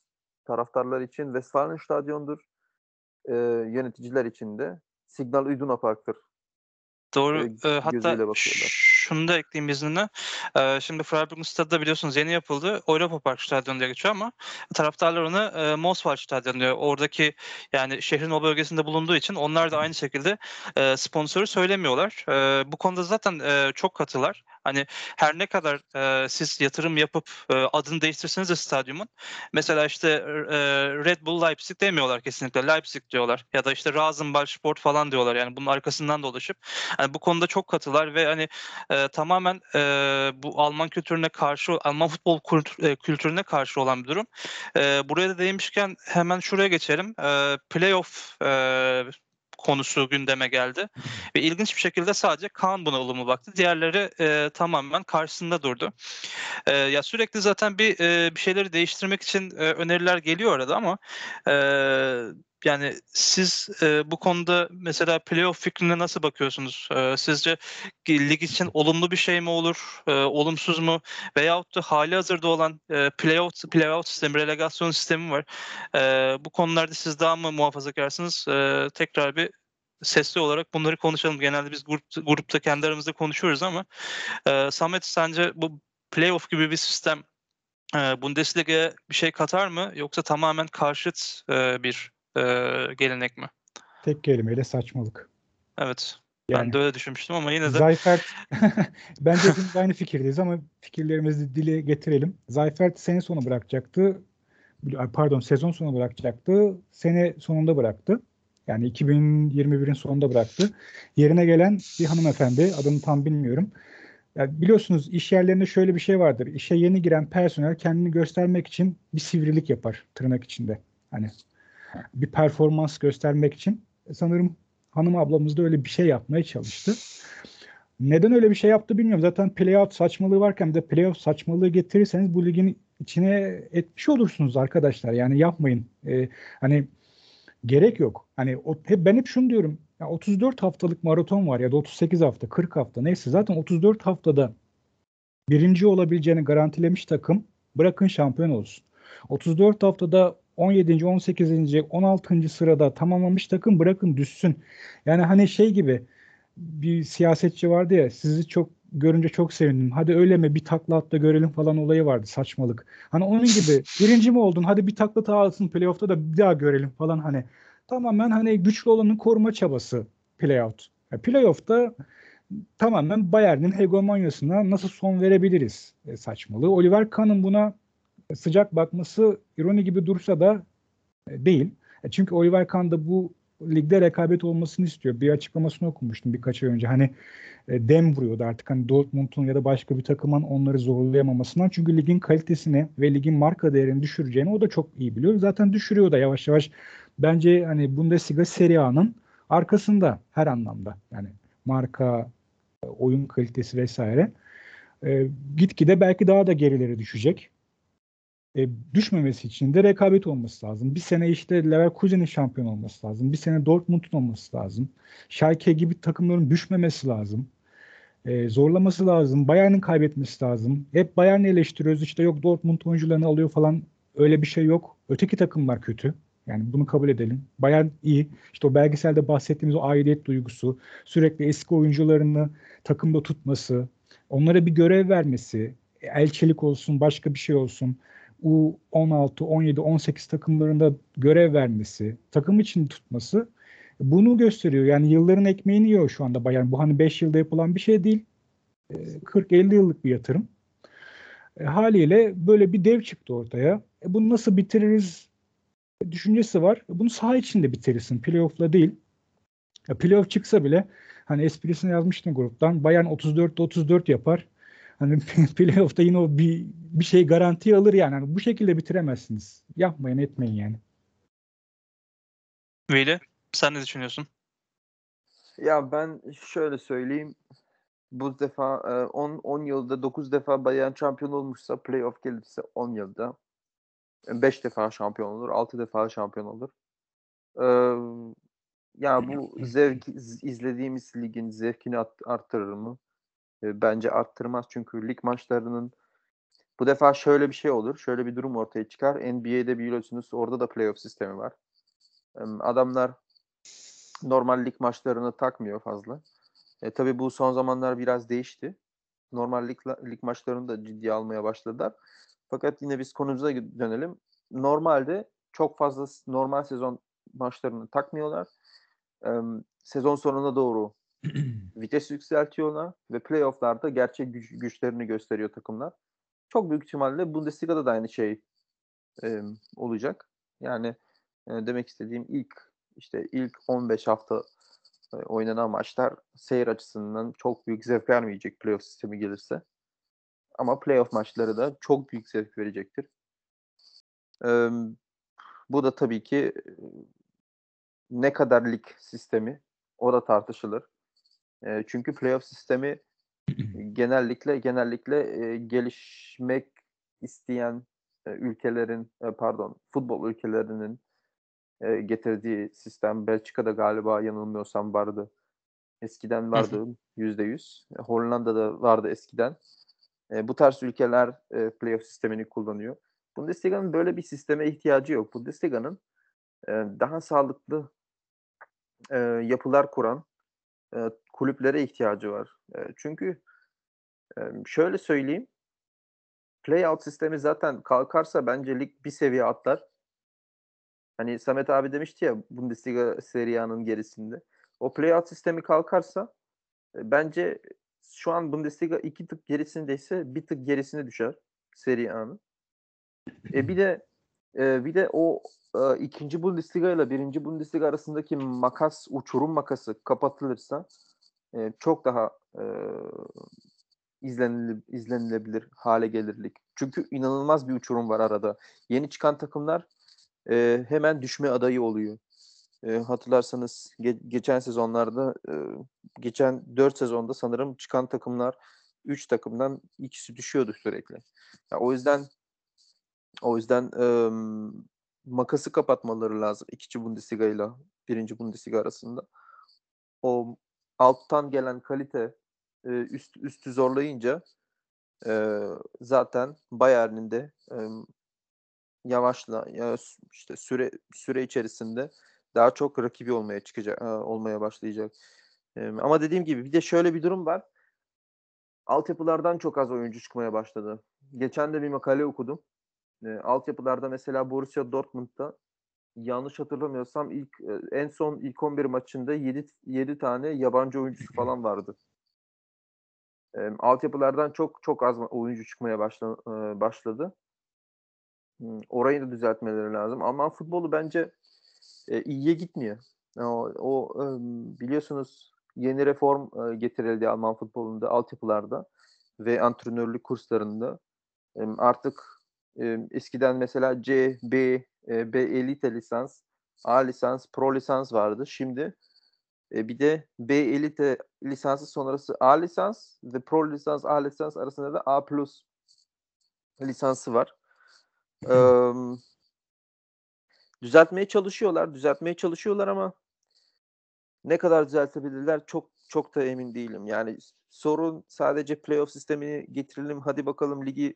Taraftarlar için Westfalenstadion'dur. Ee, yöneticiler için de Signal Iduna Park'tır. Doğru. Ee, hatta bakıyorlar. Şunu da ekleyeyim izninle. Ee, şimdi Freiburg'un stadı da biliyorsunuz yeni yapıldı. Europa Park Stadyumu diye geçiyor ama taraftarlar ona e, Mosfalt Stadyumu diyor. Oradaki yani şehrin o bölgesinde bulunduğu için onlar da aynı şekilde e, sponsoru söylemiyorlar. E, bu konuda zaten e, çok katılar. Hani her ne kadar e, siz yatırım yapıp e, adını değiştirseniz de stadyumun mesela işte e, Red Bull Leipzig demiyorlar kesinlikle. Leipzig diyorlar ya da işte Rasenball Sport falan diyorlar. Yani bunun arkasından dolaşıp hani bu konuda çok katılar ve hani e, tamamen e, bu Alman kültürüne karşı, Alman futbol e, kültürüne karşı olan bir durum. E, buraya da değinmişken hemen şuraya geçelim. E, playoff e, konusu gündeme geldi. Ve ilginç bir şekilde sadece Kaan buna ılımlı baktı. Diğerleri e, tamamen karşısında durdu. E, ya sürekli zaten bir e, bir şeyleri değiştirmek için e, öneriler geliyor arada ama e, yani siz e, bu konuda mesela playoff fikrine nasıl bakıyorsunuz? E, sizce lig için olumlu bir şey mi olur, e, olumsuz mu? Veyahut da hali hazırda olan e, playoff, playoff sistemi, relegasyon sistemi var. E, bu konularda siz daha mı muhafazakarsınız? E, tekrar bir sesli olarak bunları konuşalım. Genelde biz grup, grupta kendi aramızda konuşuyoruz ama e, Samet sence bu playoff gibi bir sistem e, Bundesliga'ya bir şey katar mı? Yoksa tamamen karşıt e, bir e, gelenek mi? Tek kelimeyle saçmalık. Evet. Yani Ben de öyle düşünmüştüm ama yine de Zayfert bence hepimiz aynı fikirdeyiz ama fikirlerimizi dile getirelim. Zayfert sene sonu bırakacaktı. Pardon sezon sonu bırakacaktı. Sene sonunda bıraktı. Yani 2021'in sonunda bıraktı. Yerine gelen bir hanımefendi adını tam bilmiyorum. Yani biliyorsunuz iş yerlerinde şöyle bir şey vardır. İşe yeni giren personel kendini göstermek için bir sivrilik yapar tırnak içinde. Hani bir performans göstermek için. Sanırım hanım ablamız da öyle bir şey yapmaya çalıştı. Neden öyle bir şey yaptı bilmiyorum. Zaten playout saçmalığı varken de playoff saçmalığı getirirseniz bu ligin içine etmiş olursunuz arkadaşlar. Yani yapmayın. Ee, hani gerek yok. Hani o, hep ben hep şunu diyorum. Ya 34 haftalık maraton var ya da 38 hafta, 40 hafta neyse zaten 34 haftada birinci olabileceğini garantilemiş takım bırakın şampiyon olsun. 34 haftada 17. 18. 16. sırada tamamlamış takım bırakın düşsün. Yani hani şey gibi bir siyasetçi vardı ya sizi çok görünce çok sevindim. Hadi öyle mi bir takla at da görelim falan olayı vardı saçmalık. Hani onun gibi birinci mi oldun hadi bir takla daha alsın playoff'ta da bir daha görelim falan hani. Tamamen hani güçlü olanı koruma çabası playout. Ya playoff'ta tamamen Bayern'in hegemonyasına nasıl son verebiliriz e, saçmalığı. Oliver Kahn'ın buna sıcak bakması ironi gibi dursa da e, değil. E, çünkü Oliver Kahn da bu ligde rekabet olmasını istiyor. Bir açıklamasını okumuştum birkaç ay önce. Hani e, dem vuruyordu artık hani Dortmund'un ya da başka bir takımın onları zorlayamamasından. Çünkü ligin kalitesini ve ligin marka değerini düşüreceğini o da çok iyi biliyor. Zaten düşürüyor da yavaş yavaş. Bence hani Bundesliga Serie A'nın arkasında her anlamda. Yani marka, oyun kalitesi vesaire. E, gitgide belki daha da gerileri düşecek. E, düşmemesi için de rekabet olması lazım. Bir sene işte Leverkusen'in şampiyon olması lazım. Bir sene Dortmund'un olması lazım. Schalke gibi takımların düşmemesi lazım. E, zorlaması lazım. Bayern'in kaybetmesi lazım. Hep Bayern'i eleştiriyoruz. İşte yok Dortmund oyuncularını alıyor falan. Öyle bir şey yok. Öteki takımlar kötü. Yani bunu kabul edelim. Bayern iyi. İşte o belgeselde bahsettiğimiz o aidiyet duygusu, sürekli eski oyuncularını takımda tutması, onlara bir görev vermesi, elçilik olsun, başka bir şey olsun. U16, 17, 18 takımlarında görev vermesi, takım için tutması bunu gösteriyor. Yani yılların ekmeğini yiyor şu anda Bayern. Bu hani 5 yılda yapılan bir şey değil. 40-50 yıllık bir yatırım. E, haliyle böyle bir dev çıktı ortaya. E, bunu nasıl bitiririz düşüncesi var. E, bunu saha içinde bitirirsin. Playoff'la değil. E, playoff çıksa bile Hani esprisini yazmıştım gruptan. Bayern 34'te 34 yapar. Hani playoff'ta yine o bir bir şey garanti alır yani. Hani bu şekilde bitiremezsiniz. Yapmayın etmeyin yani. Veli sen ne düşünüyorsun? Ya ben şöyle söyleyeyim. Bu defa 10 10 yılda 9 defa Bayern şampiyon olmuşsa playoff gelirse 10 yılda 5 defa şampiyon olur, 6 defa şampiyon olur. Ee, ya bu zevk izlediğimiz ligin zevkini arttırır mı? Bence arttırmaz çünkü lig maçlarının bu defa şöyle bir şey olur. Şöyle bir durum ortaya çıkar. NBA'de biliyorsunuz orada da playoff sistemi var. Adamlar normal lig maçlarını takmıyor fazla. E, tabii bu son zamanlar biraz değişti. Normal lig, lig maçlarını da ciddiye almaya başladılar. Fakat yine biz konumuza dönelim. Normalde çok fazla normal sezon maçlarını takmıyorlar. E, sezon sonuna doğru vites yükseltiyorlar ve playofflarda gerçek güç, güçlerini gösteriyor takımlar. Çok büyük ihtimalle Bundesliga'da da aynı şey e, olacak. Yani e, demek istediğim ilk işte ilk 15 hafta e, oynanan maçlar seyir açısından çok büyük zevk vermeyecek playoff sistemi gelirse. Ama playoff maçları da çok büyük zevk verecektir. E, bu da tabii ki ne kadar lig sistemi o da tartışılır. E, çünkü playoff sistemi genellikle genellikle e, gelişmek isteyen e, ülkelerin e, pardon futbol ülkelerinin e, getirdiği sistem Belçika'da galiba yanılmıyorsam vardı. Eskiden vardı yüzde yüz. Hollanda'da vardı eskiden. E, bu tarz ülkeler e, playoff sistemini kullanıyor. Bundesliga'nın böyle bir sisteme ihtiyacı yok. Bundesliga'nın e, daha sağlıklı e, yapılar kuran e, kulüplere ihtiyacı var. E, çünkü e, şöyle söyleyeyim. Playout sistemi zaten kalkarsa bence lig bir seviye atlar. Hani Samet abi demişti ya Bundesliga Serie A'nın gerisinde. O playout sistemi kalkarsa e, bence şu an Bundesliga iki tık gerisindeyse bir tık gerisine düşer Serie A'nın. E bir de e, bir de o e, ikinci Bundesliga ile birinci Bundesliga arasındaki makas, uçurum makası kapatılırsa e, çok daha e, izlenile, izlenilebilir hale gelirlik. Çünkü inanılmaz bir uçurum var arada. Yeni çıkan takımlar e, hemen düşme adayı oluyor. E, hatırlarsanız ge- geçen sezonlarda e, geçen 4 sezonda sanırım çıkan takımlar 3 takımdan ikisi düşüyordu sürekli. Ya, o yüzden o yüzden e, makası kapatmaları lazım ikinci Bundesliga ile birinci Bundesliga arasında. O alttan gelen kalite e, üst üstü zorlayınca e, zaten Bayern'in de e, yavaşla ya işte süre süre içerisinde daha çok rakibi olmaya çıkacak olmaya başlayacak. ama dediğim gibi bir de şöyle bir durum var. Altyapılardan çok az oyuncu çıkmaya başladı. Geçen de bir makale okudum. E, altyapılarda mesela Borussia Dortmund'da yanlış hatırlamıyorsam ilk en son ilk 11 maçında 7 7 tane yabancı oyuncusu falan vardı. E, altyapılardan çok çok az oyuncu çıkmaya başla, e, başladı. Orayı da düzeltmeleri lazım. Alman futbolu bence e, iyiye gitmiyor. O, o e, biliyorsunuz yeni reform e, getirildi Alman futbolunda, altyapılarda ve antrenörlük kurslarında. E, artık e, eskiden mesela C, B, e, B elite lisans, A lisans, pro lisans vardı. Şimdi e, bir de B elite lisansı sonrası A lisans ve pro lisans, A lisans arasında da A plus lisansı var. Ee, düzeltmeye çalışıyorlar, düzeltmeye çalışıyorlar ama ne kadar düzeltebilirler çok çok da emin değilim. Yani sorun sadece playoff sistemini getirelim, hadi bakalım ligi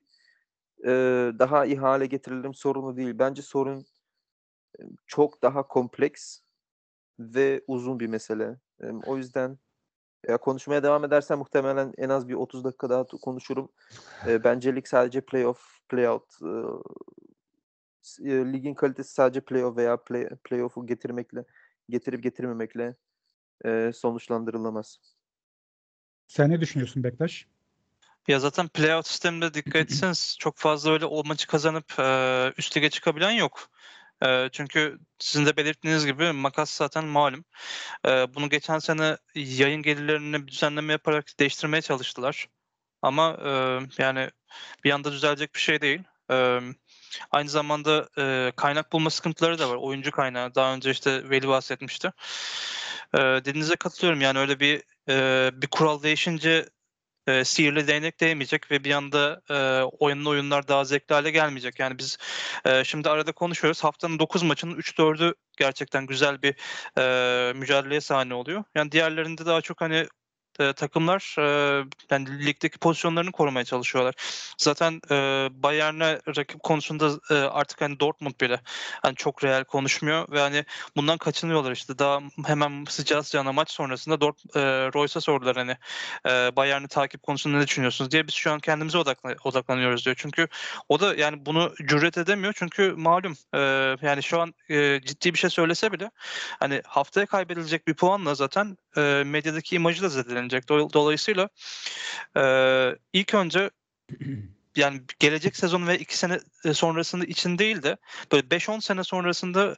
e, daha iyi hale getirelim sorunu değil. Bence sorun çok daha kompleks ve uzun bir mesele. E, o yüzden ya konuşmaya devam edersen muhtemelen en az bir 30 dakika daha konuşurum. E, bence sadece playoff, playout e, ligin kalitesi sadece playoff veya play, playoff'u getirmekle getirip getirmemekle e, sonuçlandırılamaz. Sen ne düşünüyorsun Bektaş? Ya zaten playout sisteminde dikkat etseniz çok fazla öyle o maçı kazanıp e, üst lige çıkabilen yok. E, çünkü sizin de belirttiğiniz gibi makas zaten malum. E, bunu geçen sene yayın gelirlerini bir düzenleme yaparak değiştirmeye çalıştılar. Ama e, yani bir anda düzelecek bir şey değil. E, aynı zamanda e, kaynak bulma sıkıntıları da var. Oyuncu kaynağı. Daha önce işte Veli bahsetmişti. E, dediğinize katılıyorum. Yani öyle bir e, bir kural değişince e, sihirli değnek değmeyecek ve bir anda e, oyunun oyunlar daha zevkli hale gelmeyecek. Yani biz e, şimdi arada konuşuyoruz. Haftanın 9 maçının 3-4'ü gerçekten güzel bir e, mücadeleye sahne oluyor. Yani diğerlerinde daha çok hani e, takımlar e, yani ligdeki pozisyonlarını korumaya çalışıyorlar. Zaten e, Bayern'e rakip konusunda e, artık hani Dortmund bile hani çok real konuşmuyor ve hani bundan kaçınıyorlar işte. Daha hemen sıcağı sıcağına maç sonrasında Dort e, Royce'a sordular hani e, Bayern'i takip konusunda ne düşünüyorsunuz diye biz şu an kendimize odakla, odaklanıyoruz diyor. Çünkü o da yani bunu cüret edemiyor çünkü malum e, yani şu an e, ciddi bir şey söylese bile hani haftaya kaybedilecek bir puanla zaten e, medyadaki imajı da zedelenecek. Dolayısıyla e, ilk önce yani gelecek sezon ve iki sene sonrasında için değil de böyle 5-10 sene sonrasında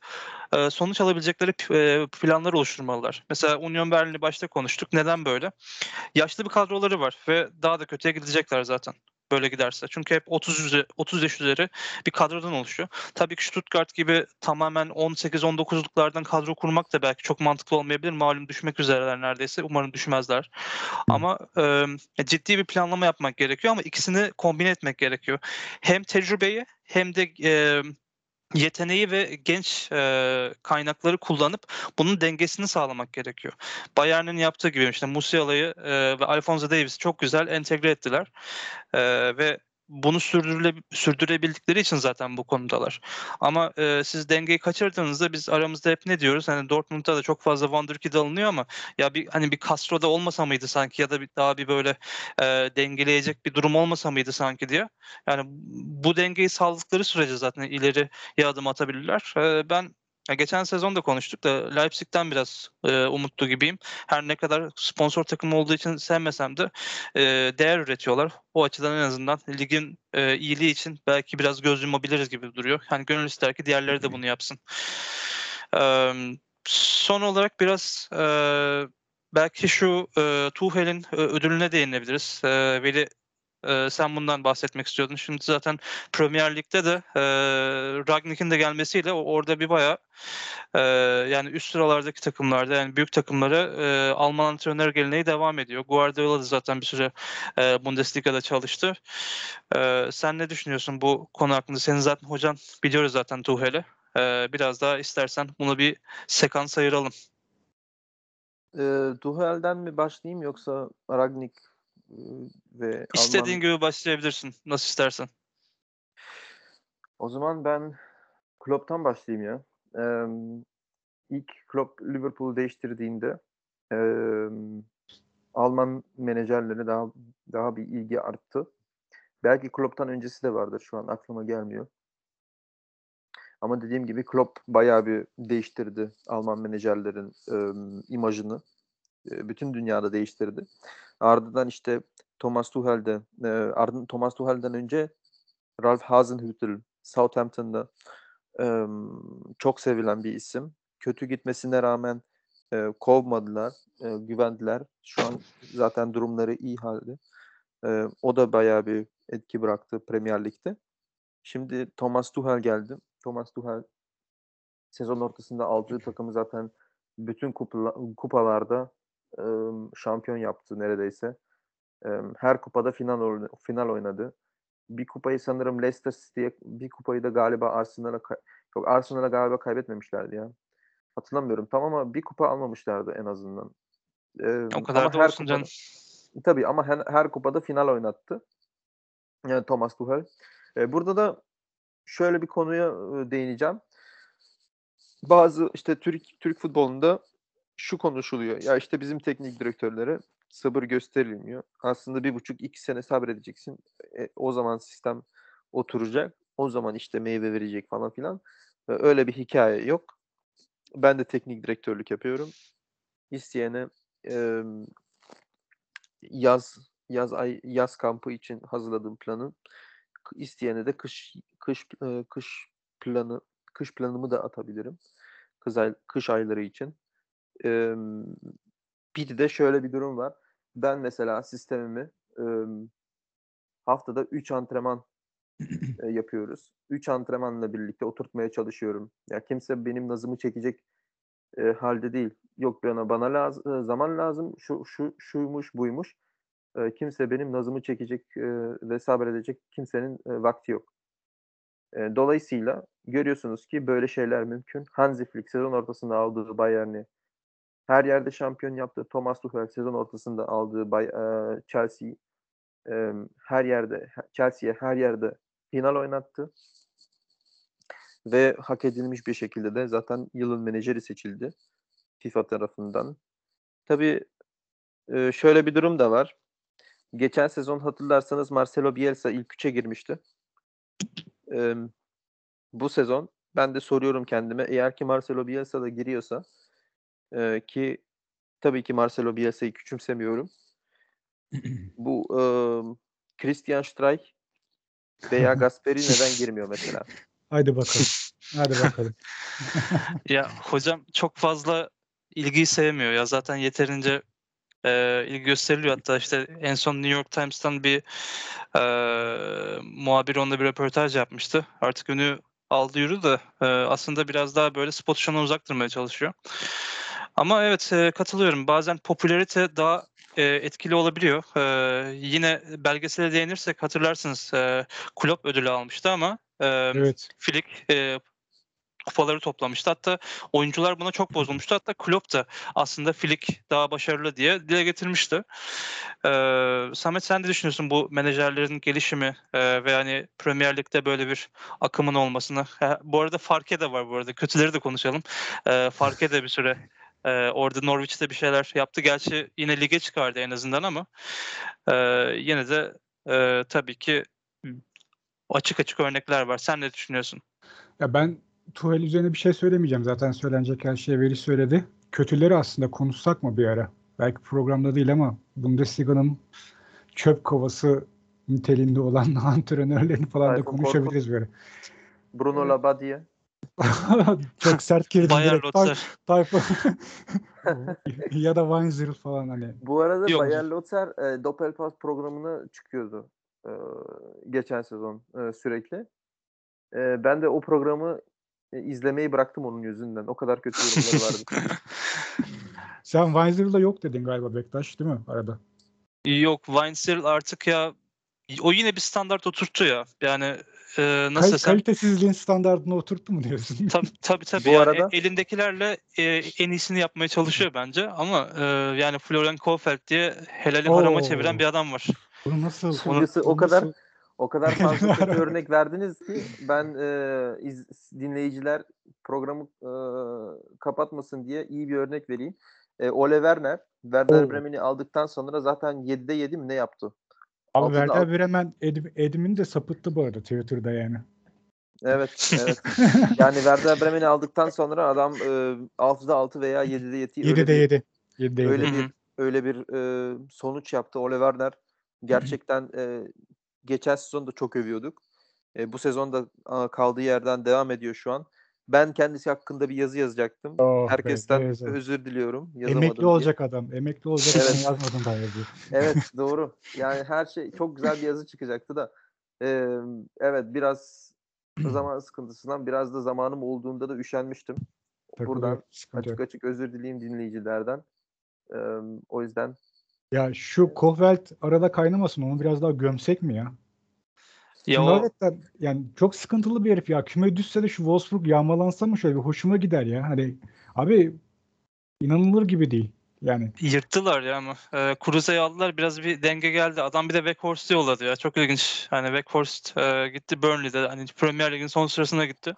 e, sonuç alabilecekleri e, planlar oluşturmalılar. Mesela Union Berlin'i başta konuştuk. Neden böyle? Yaşlı bir kadroları var ve daha da kötüye gidecekler zaten böyle giderse. Çünkü hep 30 üzeri, 30 yaş üzeri bir kadrodan oluşuyor. Tabii ki Stuttgart gibi tamamen 18-19'luklardan kadro kurmak da belki çok mantıklı olmayabilir. Malum düşmek üzereler neredeyse. Umarım düşmezler. Ama e, ciddi bir planlama yapmak gerekiyor ama ikisini kombine etmek gerekiyor. Hem tecrübeyi hem de e, yeteneği ve genç e, kaynakları kullanıp bunun dengesini sağlamak gerekiyor. Bayern'in yaptığı gibi işte Musiala'yı e, ve Alfonso Davis'i çok güzel entegre ettiler. E, ve bunu sürdürüle, sürdürebildikleri için zaten bu konudalar. Ama e, siz dengeyi kaçırdığınızda biz aramızda hep ne diyoruz? Hani Dortmund'da da çok fazla Wonderkid alınıyor ama ya bir hani bir Castro'da olmasa mıydı sanki ya da bir, daha bir böyle e, dengeleyecek bir durum olmasa mıydı sanki diye. Yani bu dengeyi sağladıkları sürece zaten ileri adım atabilirler. E, ben ya geçen sezon da konuştuk da Leipzig'ten biraz e, umutlu gibiyim. Her ne kadar sponsor takım olduğu için sevmesem de e, değer üretiyorlar. O açıdan en azından ligin e, iyiliği için belki biraz göz yumabiliriz gibi duruyor. Hani gönül ister ki diğerleri de bunu yapsın. E, son olarak biraz e, belki şu e, Tuchel'in ödülüne değinebiliriz. E, Veli e, sen bundan bahsetmek istiyordun. Şimdi zaten Premier Lig'de de e, Ragnik'in de gelmesiyle orada bir bayağı e, yani üst sıralardaki takımlarda yani büyük takımlara e, Alman antrenör geleneği devam ediyor. Guardiola da zaten bir süre e, Bundesliga'da çalıştı. E, sen ne düşünüyorsun bu konu hakkında? Senin zaten hocan biliyoruz zaten Tuhel'i. E, biraz daha istersen bunu bir sekans ayıralım. E, Tuhel'den mi başlayayım yoksa Ragnik ve İstediğin Alman... gibi başlayabilirsin. Nasıl istersen. O zaman ben Klopp'tan başlayayım ya. Ee, ilk Klopp Liverpool'u değiştirdiğinde e, Alman menajerlere daha daha bir ilgi arttı. Belki Klopp'tan öncesi de vardır. Şu an aklıma gelmiyor. Ama dediğim gibi Klopp bayağı bir değiştirdi Alman menajerlerin e, imajını. E, bütün dünyada değiştirdi. Ardından işte Thomas Tuchel'de, e, ardından Thomas Tuchel'den önce Ralph Hasenhüttl Southampton'da çok sevilen bir isim. Kötü gitmesine rağmen e, kovmadılar, e, güvendiler. Şu an zaten durumları iyi halde. O da bayağı bir etki bıraktı Premier Lig'de. Şimdi Thomas Tuchel geldi. Thomas Tuchel sezon ortasında aldığı takımı zaten bütün kupalarda şampiyon yaptı neredeyse. Her kupada final final oynadı. Bir kupayı sanırım Leicester City'ye, bir kupayı da galiba Arsenal'a yok Arsenal'a galiba kaybetmemişlerdi ya. Hatırlamıyorum tam ama bir kupa almamışlardı en azından. o kadar da olsun canım. Tabii ama her, her kupada final oynattı. Yani Thomas Tuchel. burada da şöyle bir konuya değineceğim. Bazı işte Türk Türk futbolunda şu konuşuluyor. Ya işte bizim teknik direktörlere sabır gösterilmiyor. Aslında bir buçuk iki sene sabredeceksin. E, o zaman sistem oturacak. O zaman işte meyve verecek falan filan. E, öyle bir hikaye yok. Ben de teknik direktörlük yapıyorum. İsteyene e, yaz yaz ay yaz kampı için hazırladığım planı isteyene de kış kış e, kış planı kış planımı da atabilirim. Kız ay, kış ayları için. Eee, bir de şöyle bir durum var. Ben mesela sistemimi eee, haftada 3 antrenman e, yapıyoruz. 3 antrenmanla birlikte oturtmaya çalışıyorum. Ya kimse benim nazımı çekecek e, halde değil. Yok bana bana lazım zaman lazım. Şu şu şuymuş buymuş. E, kimse benim nazımı çekecek e, ve sabredecek kimsenin e, vakti yok. E, dolayısıyla görüyorsunuz ki böyle şeyler mümkün. Hansi Flick sezon ortasında aldığı Bayern'i her yerde şampiyon yaptı. Thomas Tuchel sezon ortasında aldığı Bay, e, Chelsea'yi e, her yerde Chelsea'ye her yerde final oynattı. Ve hak edilmiş bir şekilde de zaten yılın menajeri seçildi FIFA tarafından. Tabii e, şöyle bir durum da var. Geçen sezon hatırlarsanız Marcelo Bielsa ilk üçe girmişti. E, bu sezon ben de soruyorum kendime eğer ki Marcelo Bielsa da giriyorsa e, ki tabii ki Marcelo Bielsa'yı küçümsemiyorum. Bu e, Christian Streich veya Gasperi neden girmiyor mesela? Haydi bakalım. Hadi bakalım. Ya hocam çok fazla ilgiyi sevmiyor ya zaten yeterince e, ilgi gösteriliyor hatta işte en son New York Times'tan bir e, muhabir onunla bir röportaj yapmıştı. Artık önü aldı yürü de e, aslında biraz daha böyle spot şuna uzak durmaya çalışıyor. Ama evet e, katılıyorum. Bazen popülarite daha e, etkili olabiliyor. E, yine belgesele değinirsek hatırlarsınız e, Klopp ödülü almıştı ama e, Evet. Flick e, kupaları toplamıştı. Hatta oyuncular buna çok bozulmuştu. Hatta Klopp da aslında Flick daha başarılı diye dile getirmişti. Ee, Samet sen de düşünüyorsun bu menajerlerin gelişimi e, ve hani Premier Lig'de böyle bir akımın olmasını. Ha, bu arada Farke de var bu arada. Kötüleri de konuşalım. Ee, Farke de bir süre e, orada Norwich'te bir şeyler yaptı. Gerçi yine lige çıkardı en azından ama e, yine de e, tabii ki açık açık örnekler var. Sen ne düşünüyorsun? Ya ben Tuhel üzerine bir şey söylemeyeceğim. Zaten söylenecek her şeyi Veli söyledi. Kötüleri aslında konuşsak mı bir ara? Belki programda değil ama Bundesliga'nın çöp kovası niteliğinde olan antrenörlerini falan da Tayfun konuşabiliriz böyle. Bruno Labbadia. Çok sert girdim Bayer. Tayfun ya da Weinzierl falan hani. Bu arada Yok. Bayer Lotzer e, Doppelpass programına çıkıyordu e, geçen sezon e, sürekli. E, ben de o programı e, izlemeyi bıraktım onun yüzünden. O kadar kötü yorumları vardı. Sen Weinzierl'da yok dedin galiba Bektaş değil mi arada? Yok Weinzierl artık ya o yine bir standart oturttu ya. Yani e, nasıl Kal- desem kalitesizliğin standartına oturttu mu diyorsun? tabii tabii tabii Bu yani arada- elindekilerle e, en iyisini yapmaya çalışıyor bence ama e, yani Florian Kohfeldt diye helali Oo. harama çeviren bir adam var. Bunu nasıl? Şimdisi o kadar- nasıl- O kadar fazla kötü örnek verdiniz ki ben e, iz- dinleyiciler programı e, kapatmasın diye iyi bir örnek vereyim. E, Ole Werner, Werder. Bremen'i aldıktan sonra zaten 7'de 7 mi ne yaptı? Abi Altında Werder Bremen Edim, Edim'in de sapıttı bu arada Twitter'da yani. Evet, evet. Yani Werder Bremen'i aldıktan sonra adam e, 6'da 6 veya 7'de 7 öyle 7'de bir- 7. 7'de öyle 7. Hı bir öyle bir e, sonuç yaptı Ole Werner. Gerçekten e, geçen sezon da çok övüyorduk. E, bu sezon da a, kaldığı yerden devam ediyor şu an. Ben kendisi hakkında bir yazı yazacaktım. Oh be, Herkesten yazalım. özür diliyorum. Yazamadım Emekli diye. olacak adam. Emekli olacak Evet. adam yazmadım daha yazıyor. Evet doğru. Yani her şey çok güzel bir yazı çıkacaktı da. e, evet biraz zaman sıkıntısından biraz da zamanım olduğunda da üşenmiştim. Takılıyor, Buradan sıkıntı açık açık özür dileyim dinleyicilerden. E, o yüzden Ya şu Kohfeldt arada kaynamasın onu biraz daha gömsek mi ya? Ya Şimdi o yani çok sıkıntılı bir herif ya. Küme düşse de şu Wolfsburg yağmalansa mı şöyle bir hoşuma gider ya. Hani abi inanılır gibi değil. Yani yırttılar ya ama. E, Kruse'yi aldılar biraz bir denge geldi. Adam bir de Weghorst'u yolladı ya. Çok ilginç. Hani Weghorst e, gitti Burnley'de. Hani Premier Lig'in son sırasına gitti.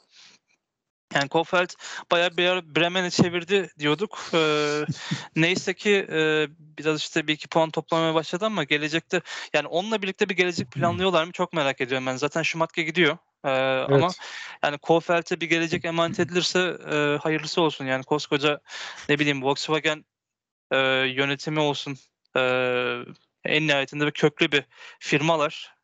Yani Kofeld bayağı bir ara Bremen'e çevirdi diyorduk. Ee, neyse ki e, biraz işte bir iki puan toplamaya başladı ama gelecekte yani onunla birlikte bir gelecek planlıyorlar mı çok merak ediyorum ben. Zaten Schumacher gidiyor. Ee, Ama evet. yani Kofeld'e bir gelecek emanet edilirse e, hayırlısı olsun. Yani koskoca ne bileyim Volkswagen e, yönetimi olsun. E, en nihayetinde bir köklü bir firmalar.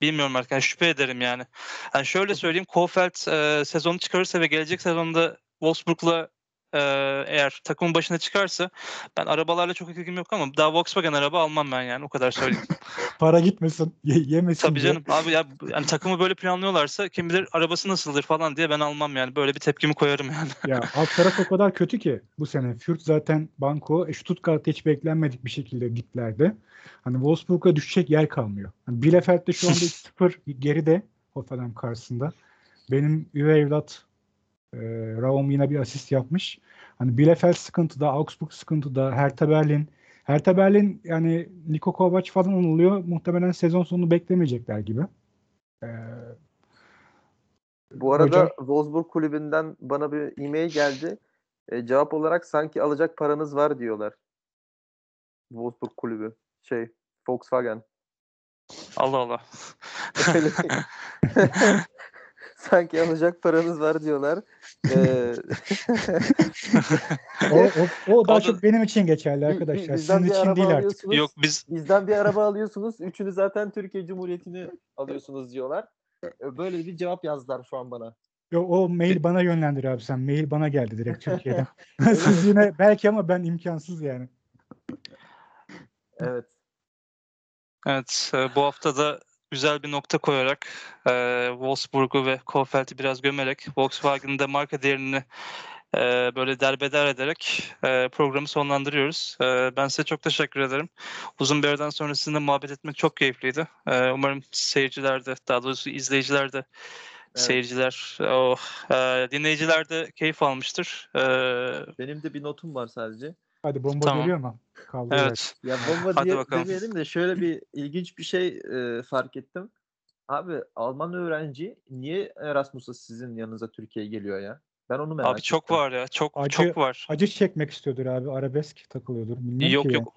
Bilmiyorum. Yani şüphe ederim yani. Yani şöyle söyleyeyim. Kofeld e, sezonu çıkarırsa ve gelecek sezonda Wolfsburg'la e, eğer takımın başına çıkarsa ben arabalarla çok ilgim yok ama daha Volkswagen araba almam ben yani o kadar söyleyeyim. Para gitmesin, ye- yemesin Tabii diye. canım. Abi ya yani takımı böyle planlıyorlarsa kim bilir arabası nasıldır falan diye ben almam yani. Böyle bir tepkimi koyarım yani. Ya alt taraf o kadar kötü ki bu sene. Fürth zaten banko. E, Stuttgart'ta hiç beklenmedik bir şekilde diplerde. Hani Wolfsburg'a düşecek yer kalmıyor. Hani Bielefeld de şu anda 2-0 geride Hoffenheim karşısında. Benim üvey evlat e, Raum yine bir asist yapmış. Hani Bielefeld sıkıntıda, Augsburg sıkıntıda, Hertha Berlin. Hertha Berlin yani Niko Kovac falan anılıyor. Muhtemelen sezon sonunu beklemeyecekler gibi. E, Bu arada Hoca- Wolfsburg kulübünden bana bir e-mail geldi. E, cevap olarak sanki alacak paranız var diyorlar. Wolfsburg kulübü. Şey, Volkswagen. Allah Allah. Sanki alacak paranız var diyorlar. Ee, o, o, o daha da- çok benim için geçerli arkadaşlar. Sizin için değil artık. alıyorsunuz. Yok biz Bizden bir araba alıyorsunuz. Üçünü zaten Türkiye Cumhuriyeti'ni alıyorsunuz diyorlar. E, Böyle bir cevap yazdılar şu an bana. Yo, o mail bana yönlendir abi sen. Mail bana geldi direkt Türkiye'den. Siz yine belki ama ben imkansız yani. Evet. Evet, e, bu hafta da güzel bir nokta koyarak e, Wolfsburg'u ve Kofeld'i biraz gömerek Volkswagen'ın da marka değerini e, böyle derbeder ederek e, programı sonlandırıyoruz. E, ben size çok teşekkür ederim. Uzun bir aradan sonra sizinle muhabbet etmek çok keyifliydi. E, umarım seyirciler de, daha doğrusu izleyiciler de, seyirciler, o e, dinleyiciler de keyif almıştır. E, Benim de bir notum var sadece. Hadi bomba Tamam. geliyor mu? Kaldı evet. evet, Ya bomba Hadi diye bakalım. demeyelim de şöyle bir ilginç bir şey e, fark ettim. Abi Alman öğrenci niye Erasmus'a sizin yanınıza Türkiye'ye geliyor ya? Ben onu merak abi çok ettim. var ya, çok Acı- çok var. Acı çekmek istiyordur abi. Arabesk takılıyordur. Bilmem Yok ki yok.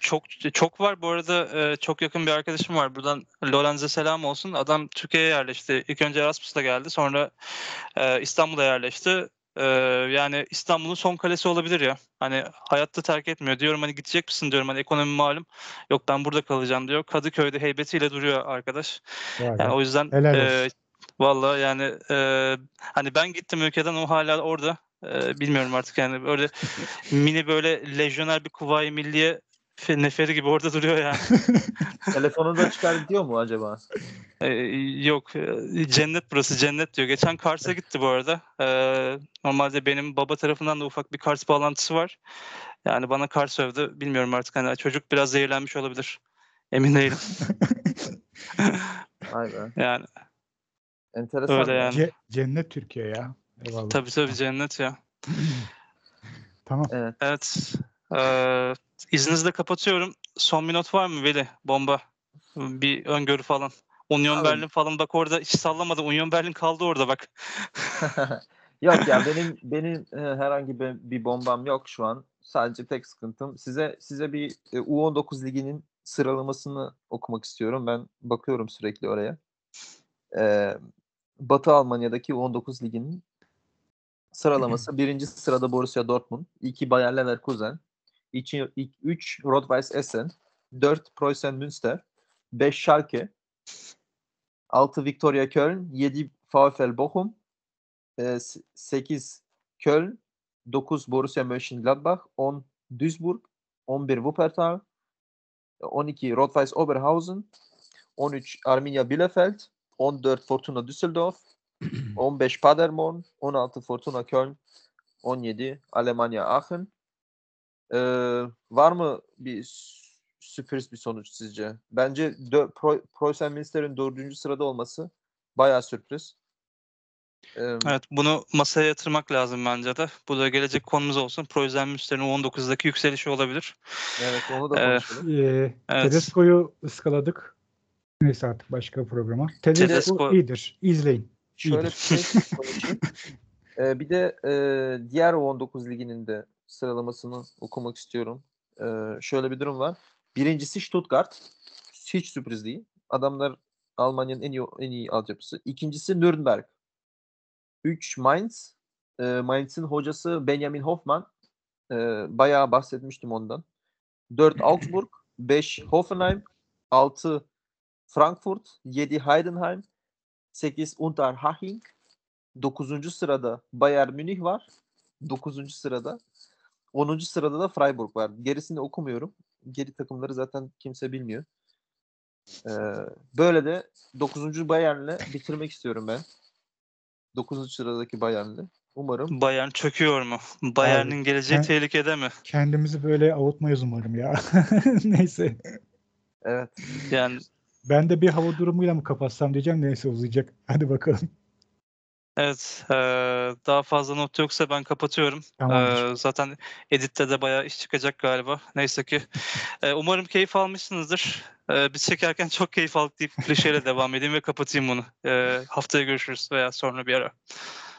Çok çok var. Bu arada e, çok yakın bir arkadaşım var. Buradan Lorenz'e selam olsun. Adam Türkiye'ye yerleşti. İlk önce Erasmus'la geldi. Sonra e, İstanbul'a yerleşti. E, yani İstanbul'un son kalesi olabilir ya. Hani hayatta terk etmiyor. Diyorum hani gidecek misin diyorum. Hani ekonomi malum. Yok ben burada kalacağım diyor. Kadıköy'de heybetiyle duruyor arkadaş. yani. Yani o yüzden e, vallahi yani e, hani ben gittim ülkeden o hala orada. E, bilmiyorum artık yani böyle mini böyle lejyoner bir kuvayi milliye neferi gibi orada duruyor yani. Telefonu da çıkar diyor mu acaba? E, yok e, cennet burası cennet diyor. Geçen Kars'a gitti bu arada. E, normalde benim baba tarafından da ufak bir Kars bağlantısı var. Yani bana Kars övdü. Bilmiyorum artık hani çocuk biraz zehirlenmiş olabilir. Emin değilim. Vay be. Yani Enteresan. Öyle ya. yani. Ce- cennet Türkiye ya. Eyvallah. tabii tabii cennet ya. Tamam. Evet. Evet. Ee, izninizle kapatıyorum. Son bir not var mı Veli? Bomba. Bir öngörü falan. Union Abi- Berlin falan bak orada hiç sallamadım. Union Berlin kaldı orada bak. yok ya benim benim e, herhangi bir, bir bombam yok şu an. Sadece tek sıkıntım size size bir e, U19 liginin sıralamasını okumak istiyorum. Ben bakıyorum sürekli oraya. Ee, Batı Almanya'daki U19 liginin sıralaması. Birinci sırada Borussia Dortmund, iki Bayer Leverkusen, 3 Rot-Weiss Essen, 4 Preußen Münster, 5 Schalke, 6 Viktoria Köln, 7 VfL Bochum, 8 Köln, 9 Borussia Mönchengladbach, 10 Duisburg, 11 Wuppertal, 12 Rot-Weiss Oberhausen, 13 Arminia Bielefeld, 14 Fortuna Düsseldorf, 15 Paderborn, 16 Fortuna Köln, 17 Almanya Aachen. Ee, var mı bir sü- sürpriz bir sonuç sizce? Bence dö- Pro- Preußen Münster'in dördüncü sırada olması bayağı sürpriz. Ee, Evet bunu masaya yatırmak lazım bence de. Bu da gelecek konumuz olsun. Preußen Münster'in 19'daki yükselişi olabilir. evet onu da Ee, konuşalım. Ee, Evet. Tedesco'yu ıskaladık. Neyse artık başka programa. Tedesco, Tedesco- iyidir. İzleyin. Şöyle iyidir. bir şey. Ee, bir de e, diğer U19 liginin de sıralamasını okumak istiyorum. Ee, şöyle bir durum var. Birincisi Stuttgart. Hiç sürpriz değil. Adamlar Almanya'nın en iyi en iyi altyapısı. İkincisi Nürnberg. 3 Mainz. Ee, Mainz'in hocası Benjamin Hoffmann. Ee, bayağı bahsetmiştim ondan. 4 Augsburg. 5 Hoffenheim. 6 Frankfurt, 7 Heidenheim, 8 Unterhaching, 9. sırada Bayern Münih var. 9. sırada. 10. sırada da Freiburg var. Gerisini okumuyorum. Geri takımları zaten kimse bilmiyor. Ee, böyle de 9. Bayern'le bitirmek istiyorum ben. 9. sıradaki Bayern'le. Umarım Bayern çöküyor mu? Bayern'in geleceği ben- tehlikede mi? Kendimizi böyle avutmayız umarım ya. Neyse. evet. Yani Ben de bir hava durumuyla mı kapatsam diyeceğim. Neyse uzayacak. Hadi bakalım. Evet eee, daha fazla not yoksa ben kapatıyorum. Tamamdır. Eee, zaten editte de bayağı iş çıkacak galiba. Neyse ki. Eee, umarım keyif almışsınızdır. Biz çekerken çok keyif aldık deyip klişeyle devam edeyim ve kapatayım bunu. Haftaya görüşürüz veya sonra bir ara.